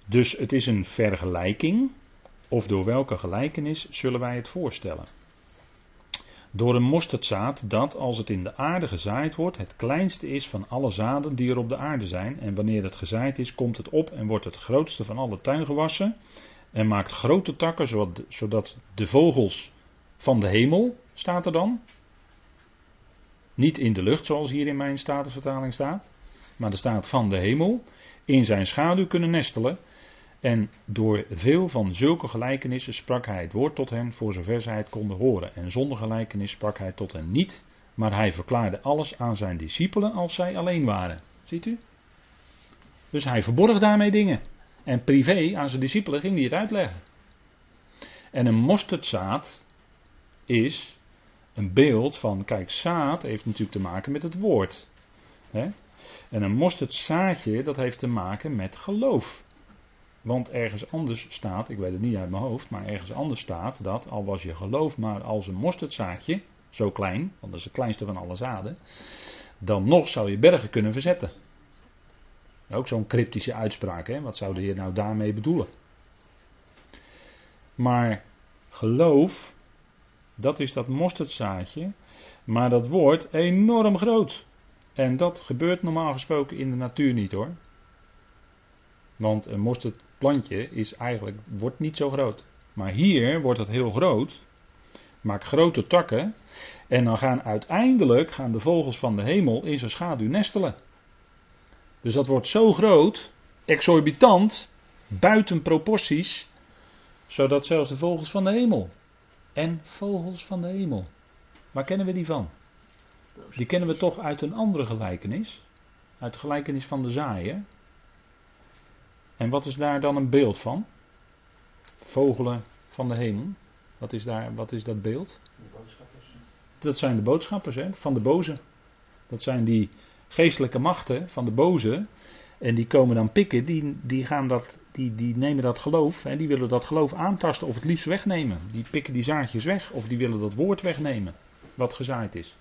Dus het is een vergelijking. Of door welke gelijkenis zullen wij het voorstellen? Door een mosterdzaad dat, als het in de aarde gezaaid wordt, het kleinste is van alle zaden die er op de aarde zijn. En wanneer het gezaaid is, komt het op en wordt het grootste van alle tuingewassen. En maakt grote takken, zodat de vogels van de hemel, staat er dan. Niet in de lucht, zoals hier in mijn statenvertaling staat. Maar er staat van de hemel. In zijn schaduw kunnen nestelen. En door veel van zulke gelijkenissen sprak hij het woord tot hen, voor zover zij het konden horen. En zonder gelijkenis sprak hij tot hen niet, maar hij verklaarde alles aan zijn discipelen als zij alleen waren. Ziet u? Dus hij verborg daarmee dingen. En privé aan zijn discipelen ging hij het uitleggen. En een mosterdzaad is een beeld van, kijk, zaad heeft natuurlijk te maken met het woord. Hè? En een mosterdzaadje, dat heeft te maken met geloof. Want ergens anders staat, ik weet het niet uit mijn hoofd, maar ergens anders staat dat al was je geloof maar als een mosterdzaadje, zo klein, want dat is het kleinste van alle zaden, dan nog zou je bergen kunnen verzetten. Ook zo'n cryptische uitspraak, hè? wat zou de Heer nou daarmee bedoelen? Maar geloof, dat is dat mosterdzaadje, maar dat wordt enorm groot. En dat gebeurt normaal gesproken in de natuur niet hoor. Want een mosterdplantje is eigenlijk, wordt niet zo groot. Maar hier wordt het heel groot, maakt grote takken. En dan gaan uiteindelijk gaan de vogels van de hemel in zijn schaduw nestelen. Dus dat wordt zo groot, exorbitant, buiten proporties, zodat zelfs de vogels van de hemel. En vogels van de hemel. Waar kennen we die van? Die kennen we toch uit een andere gelijkenis. Uit de gelijkenis van de zaaien. En wat is daar dan een beeld van? Vogelen van de hemel. Wat is, daar, wat is dat beeld? Dat zijn de boodschappers hè, van de boze. Dat zijn die geestelijke machten van de boze. En die komen dan pikken, die, die, gaan dat, die, die nemen dat geloof, hè, die willen dat geloof aantasten of het liefst wegnemen. Die pikken die zaadjes weg of die willen dat woord wegnemen, wat gezaaid is.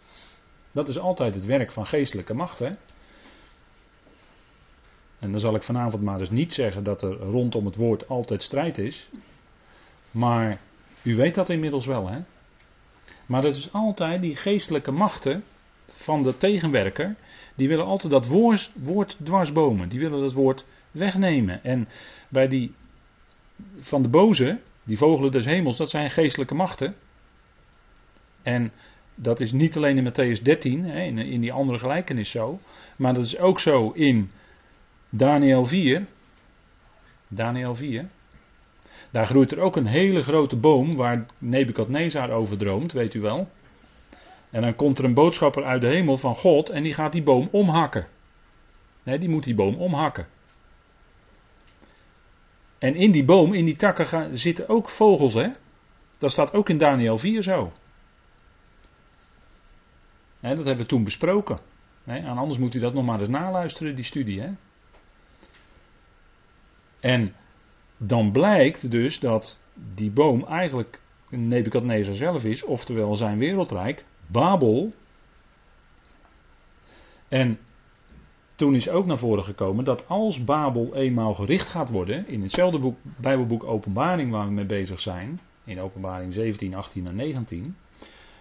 Dat is altijd het werk van geestelijke machten. En dan zal ik vanavond maar dus niet zeggen dat er rondom het woord altijd strijd is. Maar u weet dat inmiddels wel, hè? Maar dat is altijd die geestelijke machten van de tegenwerker. Die willen altijd dat woord, woord dwarsbomen. Die willen dat woord wegnemen. En bij die van de boze, die vogelen des hemels, dat zijn geestelijke machten. En dat is niet alleen in Matthäus 13, in die andere gelijkenis zo. Maar dat is ook zo in Daniel 4. Daniel 4. Daar groeit er ook een hele grote boom waar Nebukadnezar over droomt, weet u wel. En dan komt er een boodschapper uit de hemel van God en die gaat die boom omhakken. Nee, die moet die boom omhakken. En in die boom, in die takken gaan, zitten ook vogels, hè? Dat staat ook in Daniel 4 zo. dat hebben we toen besproken. en anders moet u dat nog maar eens naluisteren, die studie. Hè? En dan blijkt dus dat die boom eigenlijk Nebukadnezar zelf is, oftewel zijn wereldrijk, Babel. En toen is ook naar voren gekomen dat als Babel eenmaal gericht gaat worden, in hetzelfde boek, Bijbelboek Openbaring waar we mee bezig zijn, in Openbaring 17, 18 en 19,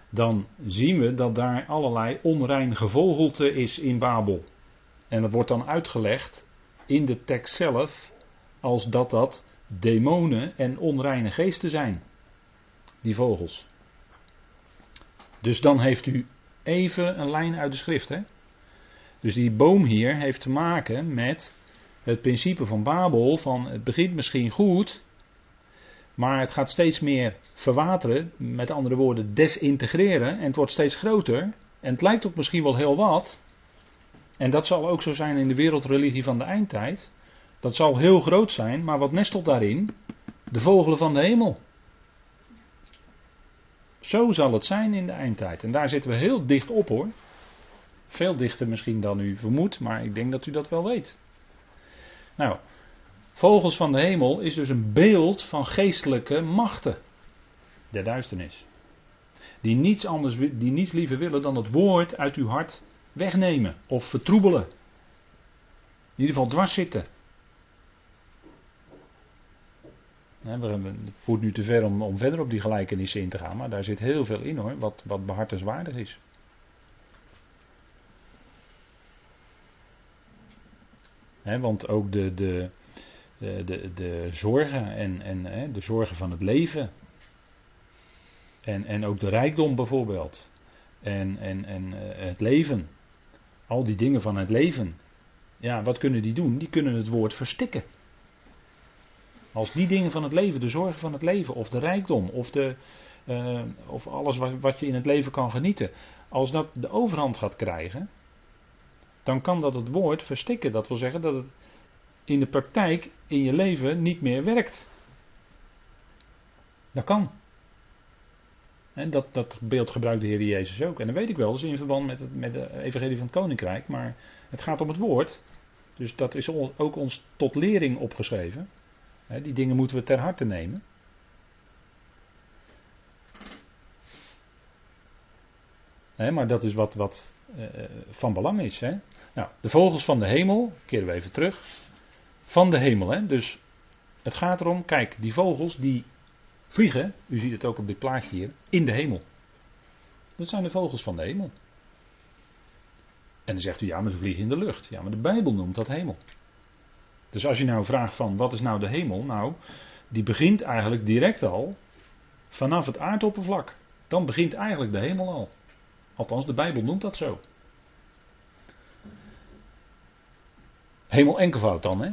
dan zien we dat daar allerlei onrein gevogelte is in Babel. En dat wordt dan uitgelegd in de tekst zelf als dat dat demonen en onreine geesten zijn. Die vogels. Dus dan heeft u even een lijn uit de schrift. Hè? Dus die boom hier heeft te maken met het principe van Babel: van het begint misschien goed, maar het gaat steeds meer verwateren, met andere woorden desintegreren, en het wordt steeds groter. En het lijkt ook misschien wel heel wat. En dat zal ook zo zijn in de wereldreligie van de eindtijd. Dat zal heel groot zijn, maar wat nestelt daarin? De vogelen van de hemel. Zo zal het zijn in de eindtijd. En daar zitten we heel dicht op hoor. Veel dichter misschien dan u vermoedt, maar ik denk dat u dat wel weet. Nou, vogels van de hemel is dus een beeld van geestelijke machten. Der duisternis. Die niets, anders, die niets liever willen dan het woord uit uw hart wegnemen of vertroebelen. In ieder geval dwars zitten. Het voert nu te ver om, om verder op die gelijkenissen in te gaan, maar daar zit heel veel in hoor, wat, wat behartenswaardig is. want ook de, de, de, de, de zorgen en, en de zorgen van het leven. En, en ook de rijkdom bijvoorbeeld. En, en, en eh, het leven. Al die dingen van het leven. Ja, wat kunnen die doen? Die kunnen het woord verstikken. Als die dingen van het leven, de zorgen van het leven, of de rijkdom, of, de, uh, of alles wat, wat je in het leven kan genieten, als dat de overhand gaat krijgen, dan kan dat het woord verstikken. Dat wil zeggen dat het in de praktijk in je leven niet meer werkt. Dat kan. En dat, dat beeld gebruikt de Heer Jezus ook. En dat weet ik wel, dat is in verband met, het, met de evangelie van het koninkrijk. Maar het gaat om het woord. Dus dat is ook ons tot lering opgeschreven die dingen moeten we ter harte nemen. maar dat is wat, wat uh, van belang is. Nou, de vogels van de hemel, keren we even terug. Van de hemel, dus het gaat erom, kijk, die vogels die vliegen, u ziet het ook op dit plaatje hier, in de hemel. Dat zijn de vogels van de hemel. En dan zegt u, ja, maar ze vliegen in de lucht. Ja, maar de Bijbel noemt dat hemel. Dus als je nou vraagt van, wat is nou de hemel? Nou, die begint eigenlijk direct al vanaf het aardoppervlak. Dan begint eigenlijk de hemel al. Althans, de Bijbel noemt dat zo. Hemel enkelvoud dan, hè?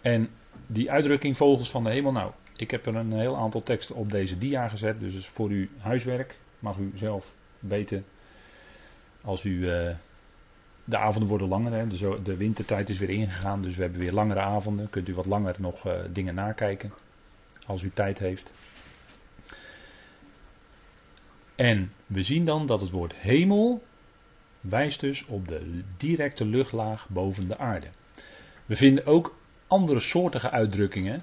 En die uitdrukking vogels van de hemel, nou, ik heb er een heel aantal teksten op deze dia gezet, dus voor uw huiswerk mag u zelf weten als u. Uh, de avonden worden langer, hè, dus de wintertijd is weer ingegaan, dus we hebben weer langere avonden. Kunt u wat langer nog uh, dingen nakijken, als u tijd heeft. En we zien dan dat het woord hemel wijst dus op de directe luchtlaag boven de aarde. We vinden ook andere soortige uitdrukkingen,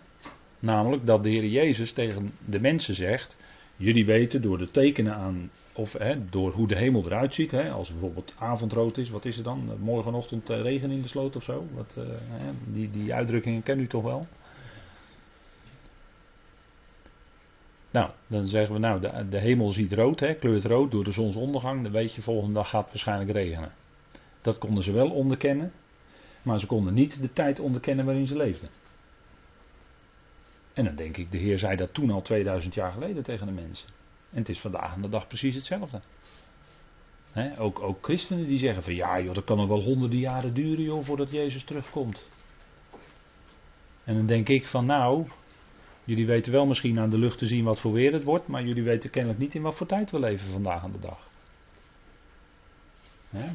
namelijk dat de Heer Jezus tegen de mensen zegt: Jullie weten door de tekenen aan, of hè, door hoe de hemel eruit ziet, hè, als bijvoorbeeld avondrood is, wat is het dan? Morgenochtend eh, regen in de sloot of zo? Uh, hè, die, die uitdrukkingen kent u toch wel? Nou, dan zeggen we nou, de, de hemel ziet rood, hè, kleurt rood door de zonsondergang. Dan weet je, volgende dag gaat het waarschijnlijk regenen. Dat konden ze wel onderkennen, maar ze konden niet de tijd onderkennen waarin ze leefden. En dan denk ik, de Heer zei dat toen al 2000 jaar geleden tegen de mensen. En het is vandaag aan de dag precies hetzelfde. ook, ook christenen die zeggen van ja joh, dat kan nog wel honderden jaren duren joh, voordat Jezus terugkomt. En dan denk ik van nou, Jullie weten wel misschien aan de lucht te zien wat voor weer het wordt, maar jullie weten kennelijk niet in wat voor tijd we leven vandaag aan de dag.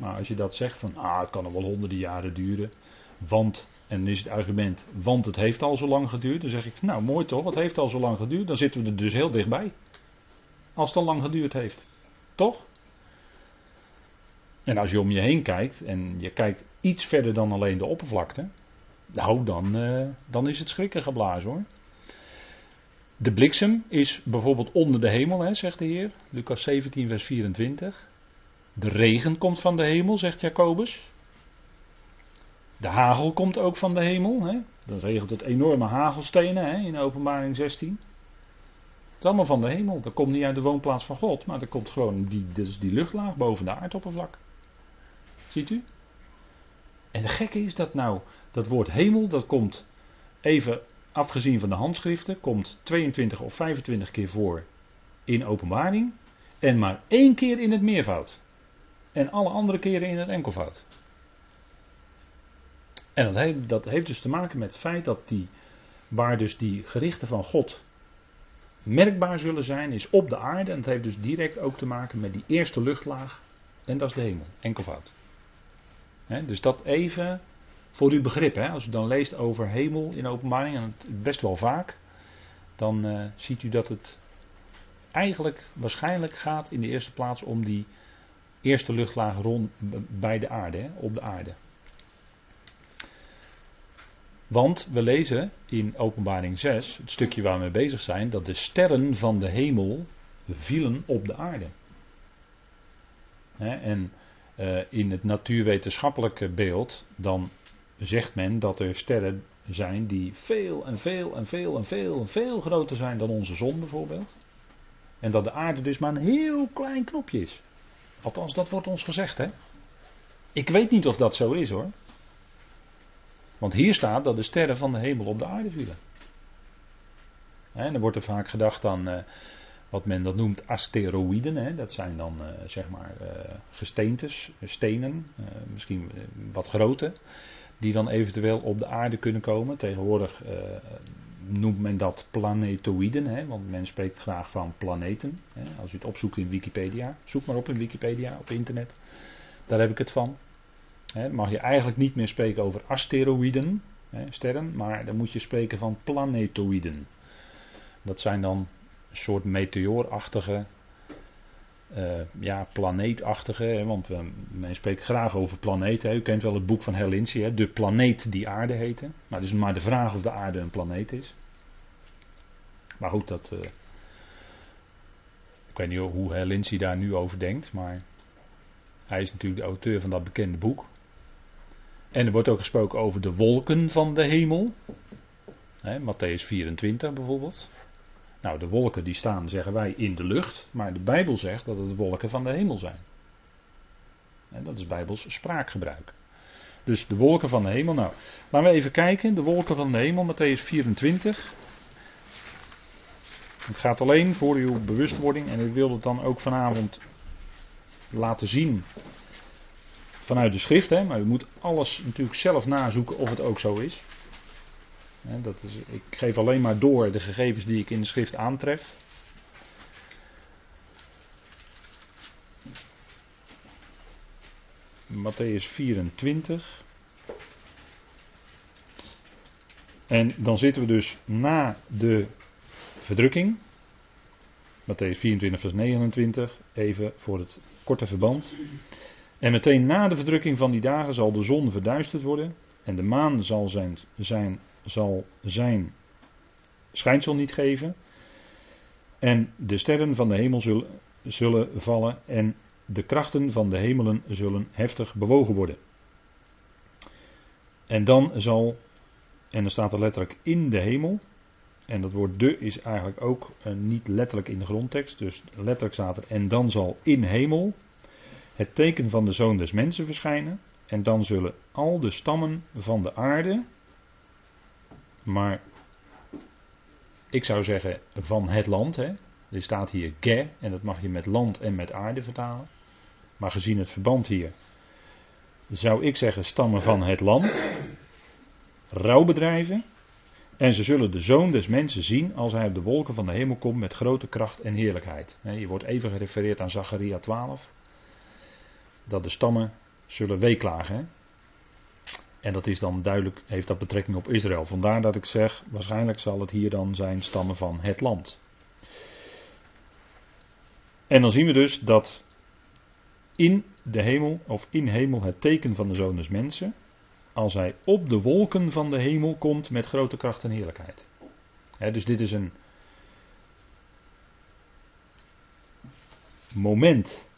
maar als je dat zegt van, ah, het kan nog wel honderden jaren duren, want, en dan is het argument, want het heeft al zo lang geduurd, dan zeg ik, nou mooi toch, het heeft al zo lang geduurd, dan zitten we er dus heel dichtbij. Als het al lang geduurd heeft. Toch? En als je om je heen kijkt en je kijkt iets verder dan alleen de oppervlakte, nou dan, uh, dan is het schrikken geblazen hoor. De bliksem is bijvoorbeeld onder de hemel, hè, zegt de Heer. Lucas 17, vers 24. De regen komt van de hemel, zegt Jacobus. De hagel komt ook van de hemel. Hè. Dan regelt het enorme hagelstenen hè, in openbaring 16. Is allemaal van de hemel. Dat komt niet uit de woonplaats van God, maar dat komt gewoon die, dus die luchtlaag boven de aardoppervlak. Ziet u? En de gekke is dat nou, dat woord hemel, dat komt even afgezien van de handschriften, komt 22 of 25 keer voor in openbaring. En maar één keer in het meervoud. En alle andere keren in het enkelvoud. En dat heeft, dat heeft dus te maken met het feit dat die, waar dus die gerichten van God merkbaar zullen zijn, is op de aarde. En het heeft dus direct ook te maken met die eerste luchtlaag. En dat is de hemel, enkelvoud. dus dat even voor uw begrip, hè, als u dan leest over hemel in openbaring, en het best wel vaak, dan uh, ziet u dat het eigenlijk waarschijnlijk gaat in de eerste plaats om die eerste luchtlaag rond bij de aarde, op de aarde. Want we lezen in Openbaring 6, het stukje waar we mee bezig zijn, dat de sterren van de hemel vielen op de aarde. en uh, in het natuurwetenschappelijke beeld, dan zegt men dat er sterren zijn die veel en veel en veel en veel en veel groter zijn dan onze zon bijvoorbeeld. En dat de aarde dus maar een heel klein knopje is. Althans, dat wordt ons gezegd, hè. Ik weet niet of dat zo is hoor. Want hier staat dat de sterren van de hemel op de aarde vielen. En dan wordt er vaak gedacht aan uh, wat men dat noemt asteroïden. Hè. Dat zijn dan uh, zeg maar uh, gesteentes, stenen, misschien wat groter die dan eventueel op de aarde kunnen komen. Tegenwoordig noemt men dat planetoïden, hè, want men spreekt graag van planeten. Hè. Als u het opzoekt in Wikipedia, zoek maar op in Wikipedia, op internet. Daar heb ik het van. Hè, mag je eigenlijk niet meer spreken over asteroïden, sterren, maar dan moet je spreken van planetoïden. Dat zijn dan een soort meteoorachtige uh, ja, planeetachtige, want we, men spreekt graag over planeten. U kent wel het boek van Herlinci, de planeet die aarde heette. Maar het is maar de vraag of de aarde een planeet is. Maar goed, dat. Uh, Ik weet niet hoe Lindsay daar nu over denkt, maar hij is natuurlijk de auteur van dat bekende boek. En er wordt ook gesproken over de wolken van de hemel. Hè, Matthäus 24 bijvoorbeeld. Nou, de wolken die staan, zeggen wij, in de lucht. Maar de Bijbel zegt dat het wolken van de hemel zijn. En dat is Bijbels spraakgebruik. Dus de wolken van de hemel. Nou, laten we even kijken. De wolken van de hemel, Matthäus 24. Het gaat alleen voor uw bewustwording. En ik wil het dan ook vanavond laten zien vanuit de schrift. Hè, maar u moet alles natuurlijk zelf nazoeken of het ook zo is. dat is. Ik geef alleen maar door de gegevens die ik in de schrift aantref. Matthäus 24. En dan zitten we dus na de verdrukking. Matthäus 24, vers 29. Even voor het korte verband. En meteen na de verdrukking van die dagen zal de zon verduisterd worden. En de maan zal zijn, zijn, zal zijn schijnsel niet geven. En de sterren van de hemel zullen, zullen vallen. En de krachten van de hemelen zullen heftig bewogen worden. En dan zal, en er staat er letterlijk in de hemel. En dat woord de is eigenlijk ook uh, niet letterlijk in de grondtekst. Dus letterlijk staat er en dan zal in hemel het teken van de zoon des mensen verschijnen. En dan zullen al de stammen van de aarde, maar ik zou zeggen van het land, hè. er staat hier ge en dat mag je met land en met aarde vertalen. Maar gezien het verband hier, zou ik zeggen stammen van het land, rouwbedrijven. En ze zullen de zoon des mensen zien als hij op de wolken van de hemel komt met grote kracht en heerlijkheid. Je wordt even gerefereerd aan Zacharia 12 dat de stammen zullen weeklagen. En dat is dan duidelijk, heeft dat betrekking op Israël. Vandaar dat ik zeg, waarschijnlijk zal het hier dan zijn stammen van het land. En dan zien we dus dat in de hemel, of in hemel, het teken van de zoon des mensen, als hij op de wolken van de hemel komt met grote kracht en heerlijkheid. dus dit is een moment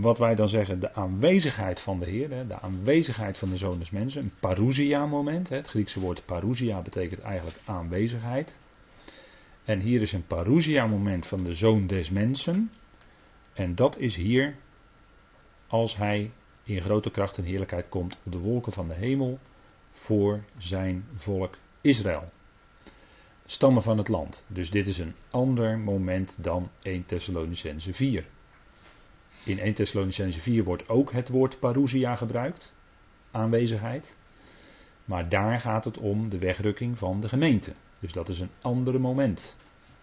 wat wij dan zeggen, de aanwezigheid van de Heer, de aanwezigheid van de Zoon des Mensen, een parousia-moment. Het Griekse woord parousia betekent eigenlijk aanwezigheid. En hier is een parousia-moment van de Zoon des Mensen. En dat is hier als hij in grote kracht en heerlijkheid komt op de wolken van de hemel voor zijn volk Israël. Stammen van het land. Dus dit is een ander moment dan 1 Thessalonicense 4. In 1 Thessalonicense 4 wordt ook het woord parousia gebruikt, aanwezigheid. Maar daar gaat het om de wegrukking van de gemeente. Dus dat is een ander moment.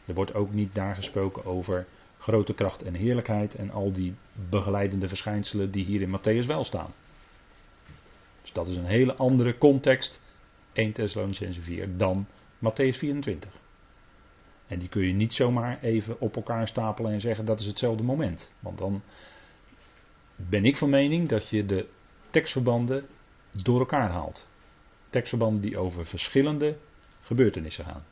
Er wordt ook niet daar gesproken over grote kracht en heerlijkheid en al die begeleidende verschijnselen die hier in Matthäus wel staan. Dus dat is een hele andere context, 1 Thessalonicense 4, dan Matthäus 24. En die kun je niet zomaar even op elkaar stapelen en zeggen dat is hetzelfde moment. Want dan ben ik van mening dat je de tekstverbanden door elkaar haalt. Tekstverbanden die over verschillende gebeurtenissen gaan.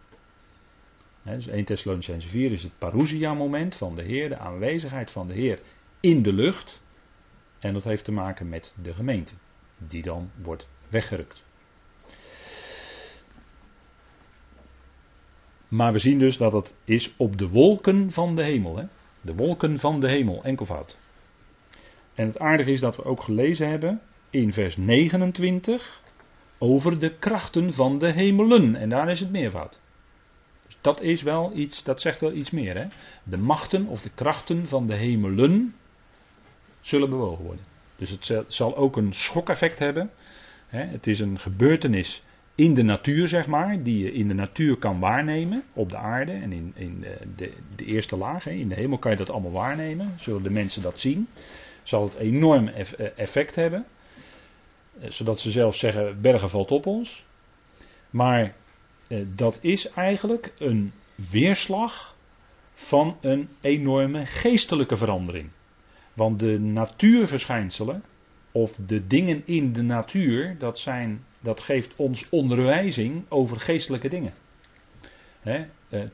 dus 1 Thessalonicense 4 is het parousia moment van de Heer, de aanwezigheid van de Heer in de lucht. En dat heeft te maken met de gemeente, die dan wordt weggerukt. Maar we zien dus dat het is op de wolken van de hemel. De wolken van de hemel, enkelvoud. En het aardige is dat we ook gelezen hebben in vers 29 over de krachten van de hemelen. En daar is het meervoud. Dus dat is wel iets, dat zegt wel iets meer. Hè? De machten of de krachten van de hemelen zullen bewogen worden. Dus het zal ook een schokeffect hebben. Het is een gebeurtenis in de natuur, zeg maar, die je in de natuur kan waarnemen, op de aarde en in, in de, de, eerste laag. In de hemel kan je dat allemaal waarnemen, zullen de mensen dat zien zal het enorm eh, effect hebben. Eh, zodat ze zelfs zeggen, bergen valt op ons. Maar eh, dat is eigenlijk een weerslag van een enorme geestelijke verandering. Want de natuurverschijnselen, of de dingen in de natuur, dat, zijn, dat geeft ons onderwijzing over geestelijke dingen.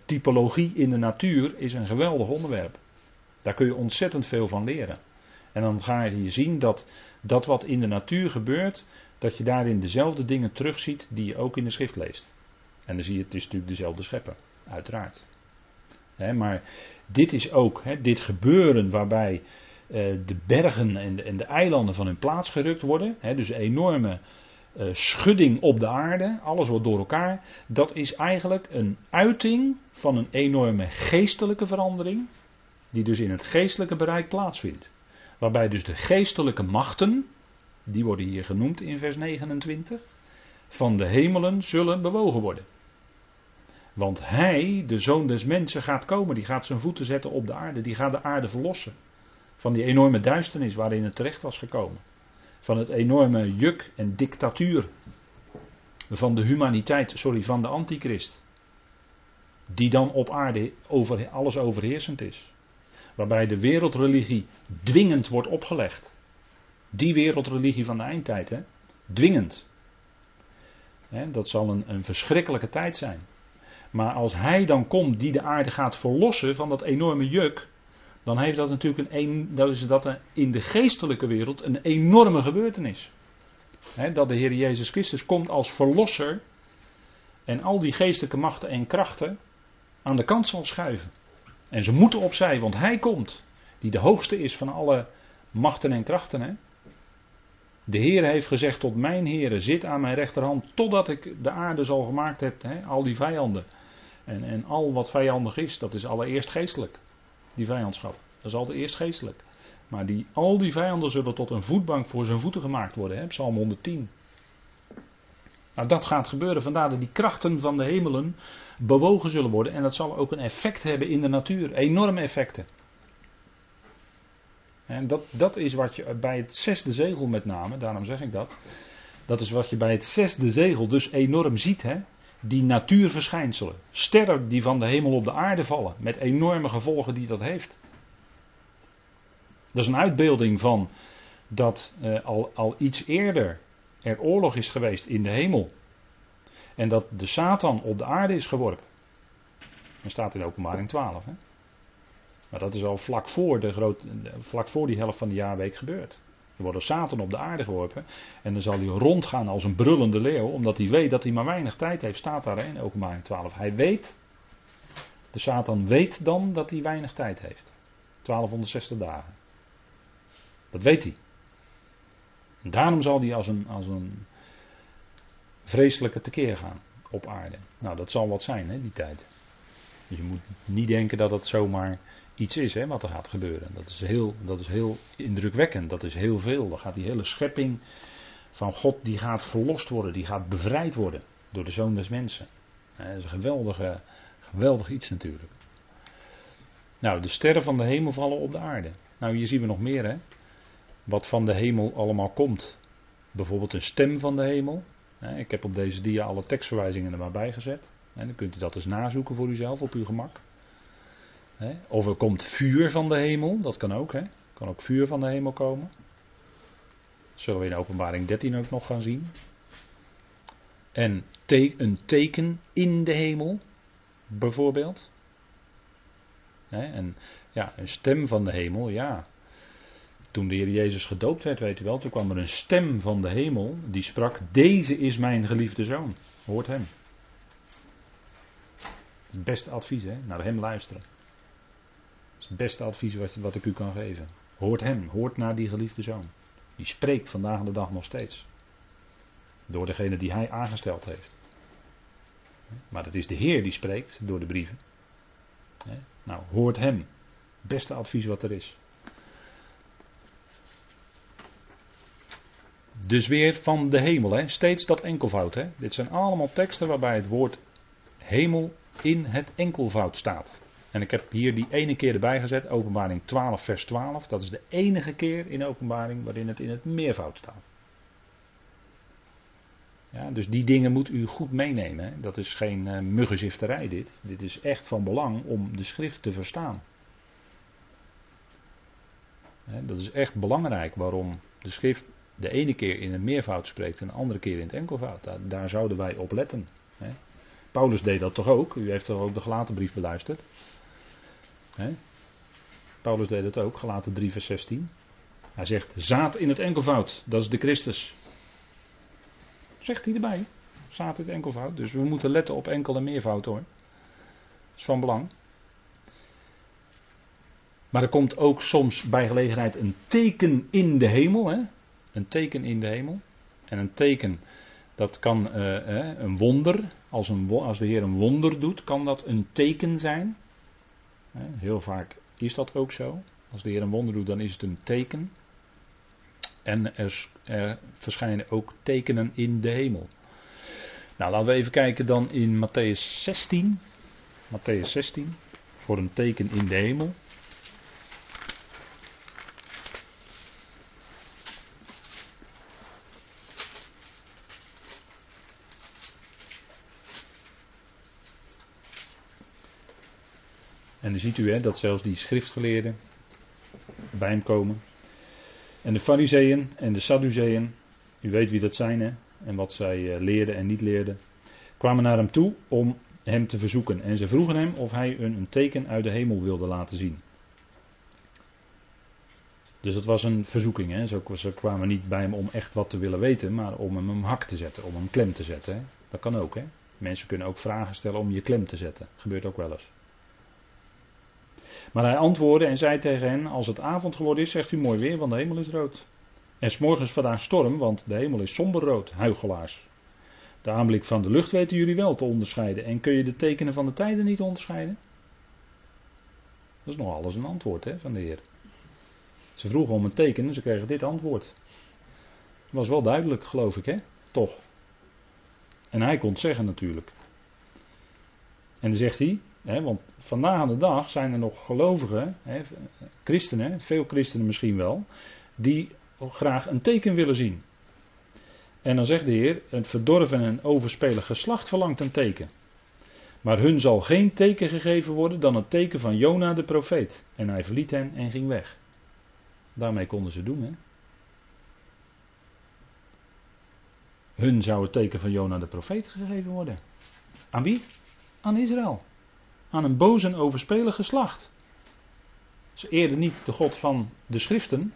typologie in de natuur is een geweldig onderwerp. Daar kun je ontzettend veel van leren. En dan ga je zien dat dat wat in de natuur gebeurt, dat je daarin dezelfde dingen terugziet die je ook in de schrift leest. En dan zie je, het is natuurlijk dezelfde schepper, uiteraard. maar dit is ook, dit gebeuren waarbij eh, de bergen en de, en de, eilanden van hun plaats gerukt worden, dus enorme uh, schudding op de aarde, alles wordt door elkaar, dat is eigenlijk een uiting van een enorme geestelijke verandering, die dus in het geestelijke bereik plaatsvindt. Waarbij dus de geestelijke machten, die worden hier genoemd in vers 29, van de hemelen zullen bewogen worden. Want hij, de zoon des mensen, gaat komen, die gaat zijn voeten zetten op de aarde, die gaat de aarde verlossen. Van die enorme duisternis waarin het terecht was gekomen. Van het enorme juk en dictatuur van de humaniteit, sorry, van de antichrist. Die dan op aarde over, alles overheersend is. Waarbij de wereldreligie dwingend wordt opgelegd. Die wereldreligie van de eindtijd, hè? Dwingend. Hè, dat zal een, een verschrikkelijke tijd zijn. Maar als hij dan komt die de aarde gaat verlossen van dat enorme juk, dan heeft dat natuurlijk een, dat is dat in de geestelijke wereld een enorme gebeurtenis. dat de Heer Jezus Christus komt als verlosser en al die geestelijke machten en krachten aan de kant zal schuiven. En ze moeten opzij, want hij komt, die de hoogste is van alle machten en krachten. Hè? De Heer heeft gezegd tot mijn Heeren, zit aan mijn rechterhand totdat ik de aarde zal gemaakt heb, hè? al die vijanden. En, en al wat vijandig is, dat is allereerst geestelijk, die vijandschap. Dat is altijd eerst geestelijk. Maar die, al die vijanden zullen tot een voetbank voor zijn voeten gemaakt worden, hè? Psalm 110. Nou, dat gaat gebeuren. Vandaar dat die krachten van de hemelen bewogen zullen worden. En dat zal ook een effect hebben in de natuur. Enorme effecten. En dat, dat is wat je bij het zesde zegel met name, daarom zeg ik dat. Dat is wat je bij het zesde zegel dus enorm ziet. Hè? Die natuurverschijnselen. Sterren die van de hemel op de aarde vallen. Met enorme gevolgen die dat heeft. Dat is een uitbeelding van dat eh, al, al iets eerder er oorlog is geweest in de hemel. En dat de Satan op de aarde is geworpen. Dat staat in openbaring 12. Hè? Maar dat is al vlak voor, de grote, vlak voor die helft van de jaarweek gebeurd. Er wordt Satan op de aarde geworpen. En dan zal hij rondgaan als een brullende leeuw. Omdat hij weet dat hij maar weinig tijd heeft. Staat daar in openbaring 12. Hij weet. De Satan weet dan dat hij weinig tijd heeft. 1260 dagen. Dat weet hij. Daarom zal hij als een, als een vreselijke tekeer gaan op aarde. Nou, dat zal wat zijn, hè, die tijd. Je moet niet denken dat het zomaar iets is hè, wat er gaat gebeuren. Dat is, heel, dat is heel indrukwekkend, dat is heel veel. Dan gaat die hele schepping van God, die gaat verlost worden, die gaat bevrijd worden door de Zoon des Mensen. Dat is een geweldige, geweldig iets natuurlijk. Nou, de sterren van de hemel vallen op de aarde. Nou, hier zien we nog meer, hè. Wat van de hemel allemaal komt. Bijvoorbeeld een stem van de hemel. Ik heb op deze dia alle tekstverwijzingen er maar bij gezet. Dan kunt u dat eens nazoeken voor uzelf op uw gemak. Of er komt vuur van de hemel, dat kan ook. Hè? kan ook vuur van de hemel komen. Zullen we in openbaring 13 ook nog gaan zien. En een teken in de hemel, bijvoorbeeld. En ja, een stem van de hemel, ja. Toen de Heer Jezus gedoopt werd, weet u wel, toen kwam er een stem van de hemel die sprak: Deze is mijn geliefde zoon. Hoort hem. Het beste advies, hè? Naar hem luisteren. Is het beste advies wat, wat ik u kan geven. Hoort hem, hoort naar die geliefde zoon. Die spreekt vandaag de dag nog steeds. Door degene die hij aangesteld heeft. Maar het is de Heer die spreekt door de brieven. Nou, hoort hem. Beste advies wat er is. Dus weer van de hemel, hè? steeds dat enkelvoud. Hè? Dit zijn allemaal teksten waarbij het woord hemel in het enkelvoud staat. En ik heb hier die ene keer erbij gezet, openbaring 12, vers 12. Dat is de enige keer in openbaring waarin het in het meervoud staat. Ja, dus die dingen moet u goed meenemen. Hè? Dat is geen uh, muggenzifterij dit. Dit is echt van belang om de schrift te verstaan. dat is echt belangrijk waarom de schrift de ene keer in het meervoud spreekt en de andere keer in het enkelvoud. Daar, zouden wij op letten. Paulus deed dat toch ook? U heeft toch ook de gelaten brief beluisterd? Hè? Paulus deed dat ook, gelaten 3 vers 16. Hij zegt, zaad in het enkelvoud, dat is de Christus. Zegt hij erbij, zaad in het enkelvoud. Dus we moeten letten op enkel en meervoud hoor. Dat is van belang. Maar er komt ook soms bij gelegenheid een teken in de hemel. Hè? Een teken in de hemel. En een teken, dat kan uh, een wonder. Als, een, als de Heer een wonder doet, kan dat een teken zijn. Heel vaak is dat ook zo. Als de Heer een wonder doet, dan is het een teken. En er, er verschijnen ook tekenen in de hemel. Nou, laten we even kijken dan in Matthäus 16. Matthäus 16. Voor een teken in de hemel. En dan ziet u hè, dat zelfs die schriftgeleerden bij hem komen. En de fariseeën en de sadduceeën, u weet wie dat zijn hè, en wat zij eh, leerden en niet leerden, kwamen naar hem toe om hem te verzoeken. En ze vroegen hem of hij hun een teken uit de hemel wilde laten zien. Dus dat was een verzoeking. Hè? Ze, kwamen niet bij hem om echt wat te willen weten, maar om hem een hak te zetten, om hem klem te zetten. Hè? Dat kan ook. Hè? Mensen kunnen ook vragen stellen om je klem te zetten. Gebeurt ook wel eens. Maar hij antwoordde en zei tegen hen: Als het avond geworden is, zegt u mooi weer, want de hemel is rood. En s'morgens vandaag storm, want de hemel is somberrood, huigelaars. De aanblik van de lucht weten jullie wel te onderscheiden. En kun je de tekenen van de tijden niet onderscheiden? Dat is nog alles een antwoord hè, van de Heer. Ze vroegen om een teken en ze kregen dit antwoord. Dat was wel duidelijk, geloof ik, hè? Toch. En hij kon het zeggen natuurlijk. En dan zegt hij, want vandaag de dag zijn er nog gelovigen, christenen, veel christenen misschien wel, die graag een teken willen zien. En dan zegt de Heer, het verdorven en overspelig geslacht verlangt een teken. Maar hun zal geen teken gegeven worden dan het teken van Jona de profeet. En hij verliet hen en ging weg. Daarmee konden ze doen, hè. Hun zou het teken van Jona de profeet gegeven worden. Aan wie? Aan Israël. Aan een boos en overspelig geslacht. Ze eerden niet de God van de schriften,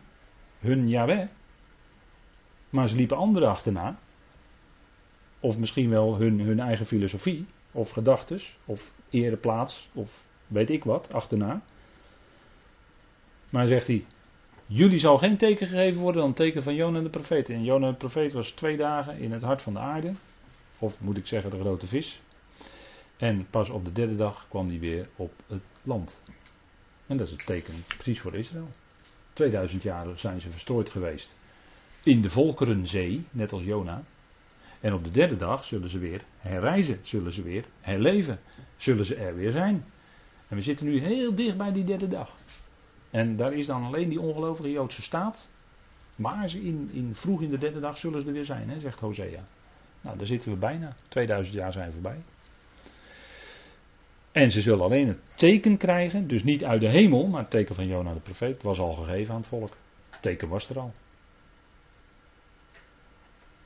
hun Yahweh, maar ze liepen anderen achterna. Of misschien wel hun, hun eigen filosofie, of gedachtes, of ereplaats, of weet ik wat, achterna. Maar zegt hij, jullie zal geen teken gegeven worden dan het teken van Jona de profeet. En Jona de profeet was twee dagen in het hart van de aarde, of moet ik zeggen de grote vis. En pas op de derde dag kwam hij weer op het land. En dat is het teken precies voor Israël. 2000 jaar zijn ze verstrooid geweest in de volkerenzee, net als Jona. En op de derde dag zullen ze weer herreizen, zullen ze weer herleven, zullen ze er weer zijn. En we zitten nu heel dicht bij die derde dag. En daar is dan alleen die ongelovige Joodse staat. Maar ze in, in, vroeg in de derde dag zullen ze er weer zijn, hè, zegt Hosea. Nou, daar zitten we bijna. 2000 jaar zijn voorbij. En ze zullen alleen het teken krijgen, dus niet uit de hemel, maar het teken van Jona de profeet was al gegeven aan het volk. Het teken was er al.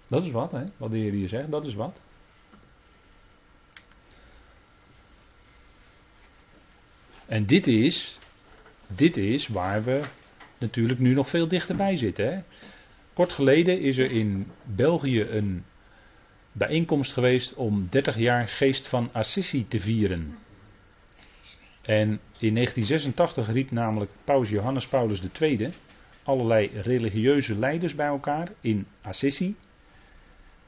Dat is wat, hè? Wat de Heer hier zegt, dat is wat. En dit is, dit is waar we natuurlijk nu nog veel dichterbij zitten. Hè? Kort geleden is er in België een bijeenkomst geweest om 30 jaar geest van Assisi te vieren. En in 1986 riep namelijk Paus Johannes Paulus II allerlei religieuze leiders bij elkaar in Assisi.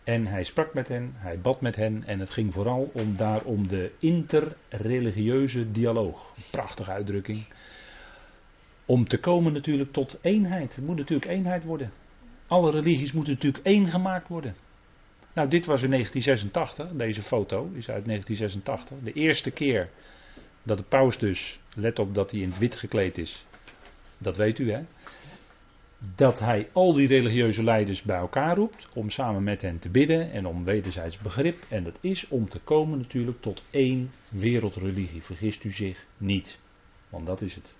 En hij sprak met hen, hij bad met hen en het ging vooral om daar om de interreligieuze dialoog. prachtige uitdrukking. Om te komen natuurlijk tot eenheid. Het moet natuurlijk eenheid worden. Alle religies moeten natuurlijk één gemaakt worden. Nou, dit was in 1986, deze foto is uit 1986. De eerste keer dat de paus dus, let op dat hij in het wit gekleed is. Dat weet u hè dat hij al die religieuze leiders bij elkaar roept om samen met hen te bidden en om wederzijds begrip. En dat is om te komen natuurlijk tot één wereldreligie. Vergist u zich niet, want dat is het.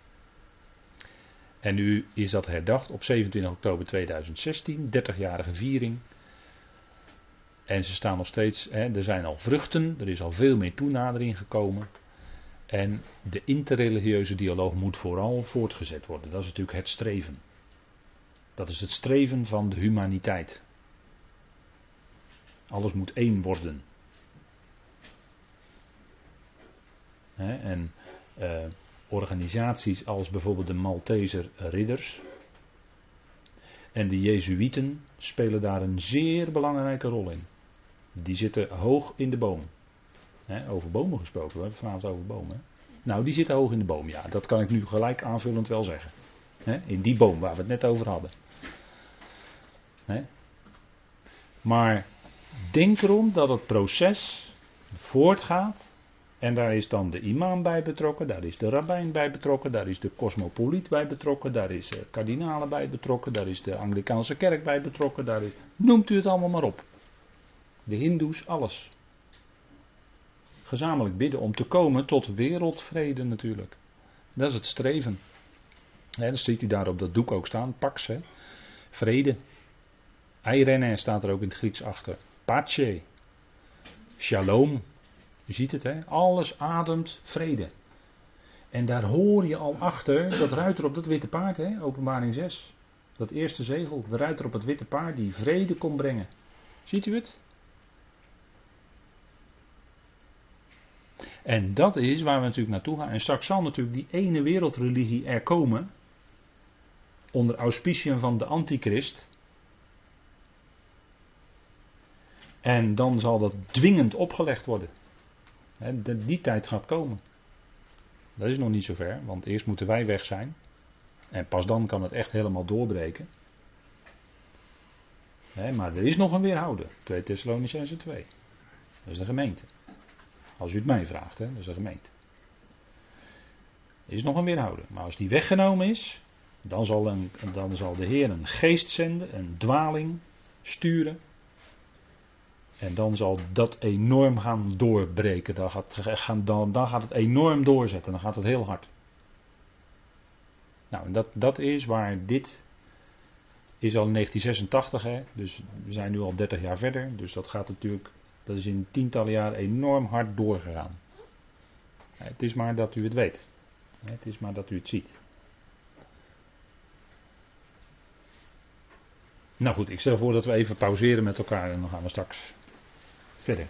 En nu is dat herdacht op 27 oktober 2016, 30-jarige viering. En ze staan nog steeds, hè, er zijn al vruchten, er is al veel meer toenadering gekomen. En de interreligieuze dialoog moet vooral voortgezet worden. Dat is natuurlijk het streven. Dat is het streven van de humaniteit. Alles moet één worden. en uh, organisaties als bijvoorbeeld de Malteser Ridders en de Jezuïeten spelen daar een zeer belangrijke rol in. Die zitten hoog in de boom. Over bomen gesproken, we hebben vanavond over bomen. Nou, die zitten hoog in de boom, ja. Dat kan ik nu gelijk aanvullend wel zeggen. in die boom waar we het net over hadden. Maar denk erom dat het proces voortgaat. En daar is dan de imam bij betrokken, daar is de rabbijn bij betrokken, daar is de cosmopoliet bij betrokken, daar is de kardinalen bij betrokken, daar is de Anglikaanse kerk bij betrokken, daar is, noemt u het allemaal maar op. De Hindoes, alles. Gezamenlijk bidden om te komen tot wereldvrede natuurlijk. Dat is het streven. He, dan ziet u daar op dat doek ook staan, pax, vrede. Eirene staat er ook in het Grieks achter. Pace. Shalom. Je ziet het, hè? alles ademt vrede. En daar hoor je al achter dat ruiter op dat witte paard, hè? openbaring 6. Dat eerste zegel, de ruiter op het witte paard die vrede kon brengen. Ziet u het? En dat is waar we natuurlijk naartoe gaan. En straks zal natuurlijk die ene wereldreligie er komen. Onder auspiciën van de antichrist. En dan zal dat dwingend opgelegd worden. Die tijd gaat komen. Dat is nog niet zover, want eerst moeten wij weg zijn. En pas dan kan het echt helemaal doorbreken. maar er is nog een weerhouder. 2 Thessalonicense 2. Dat is de gemeente. Als u het mij vraagt, hè? dat is de gemeente. Is nog een weerhouder. Maar als die weggenomen is, dan zal, een, dan zal de Heer een geest zenden, een dwaling sturen. En dan zal dat enorm gaan doorbreken. Dan gaat, dan, dan gaat het enorm doorzetten. Dan gaat het heel hard. Nou, dat, dat is waar dit is al in 1986, hè? dus we zijn nu al 30 jaar verder. Dus dat gaat natuurlijk, dat is in tientallen jaren enorm hard doorgegaan. Het is maar dat u het weet. Het is maar dat u het ziet. Nou goed, ik stel voor dat we even pauzeren met elkaar en dan gaan we straks verder.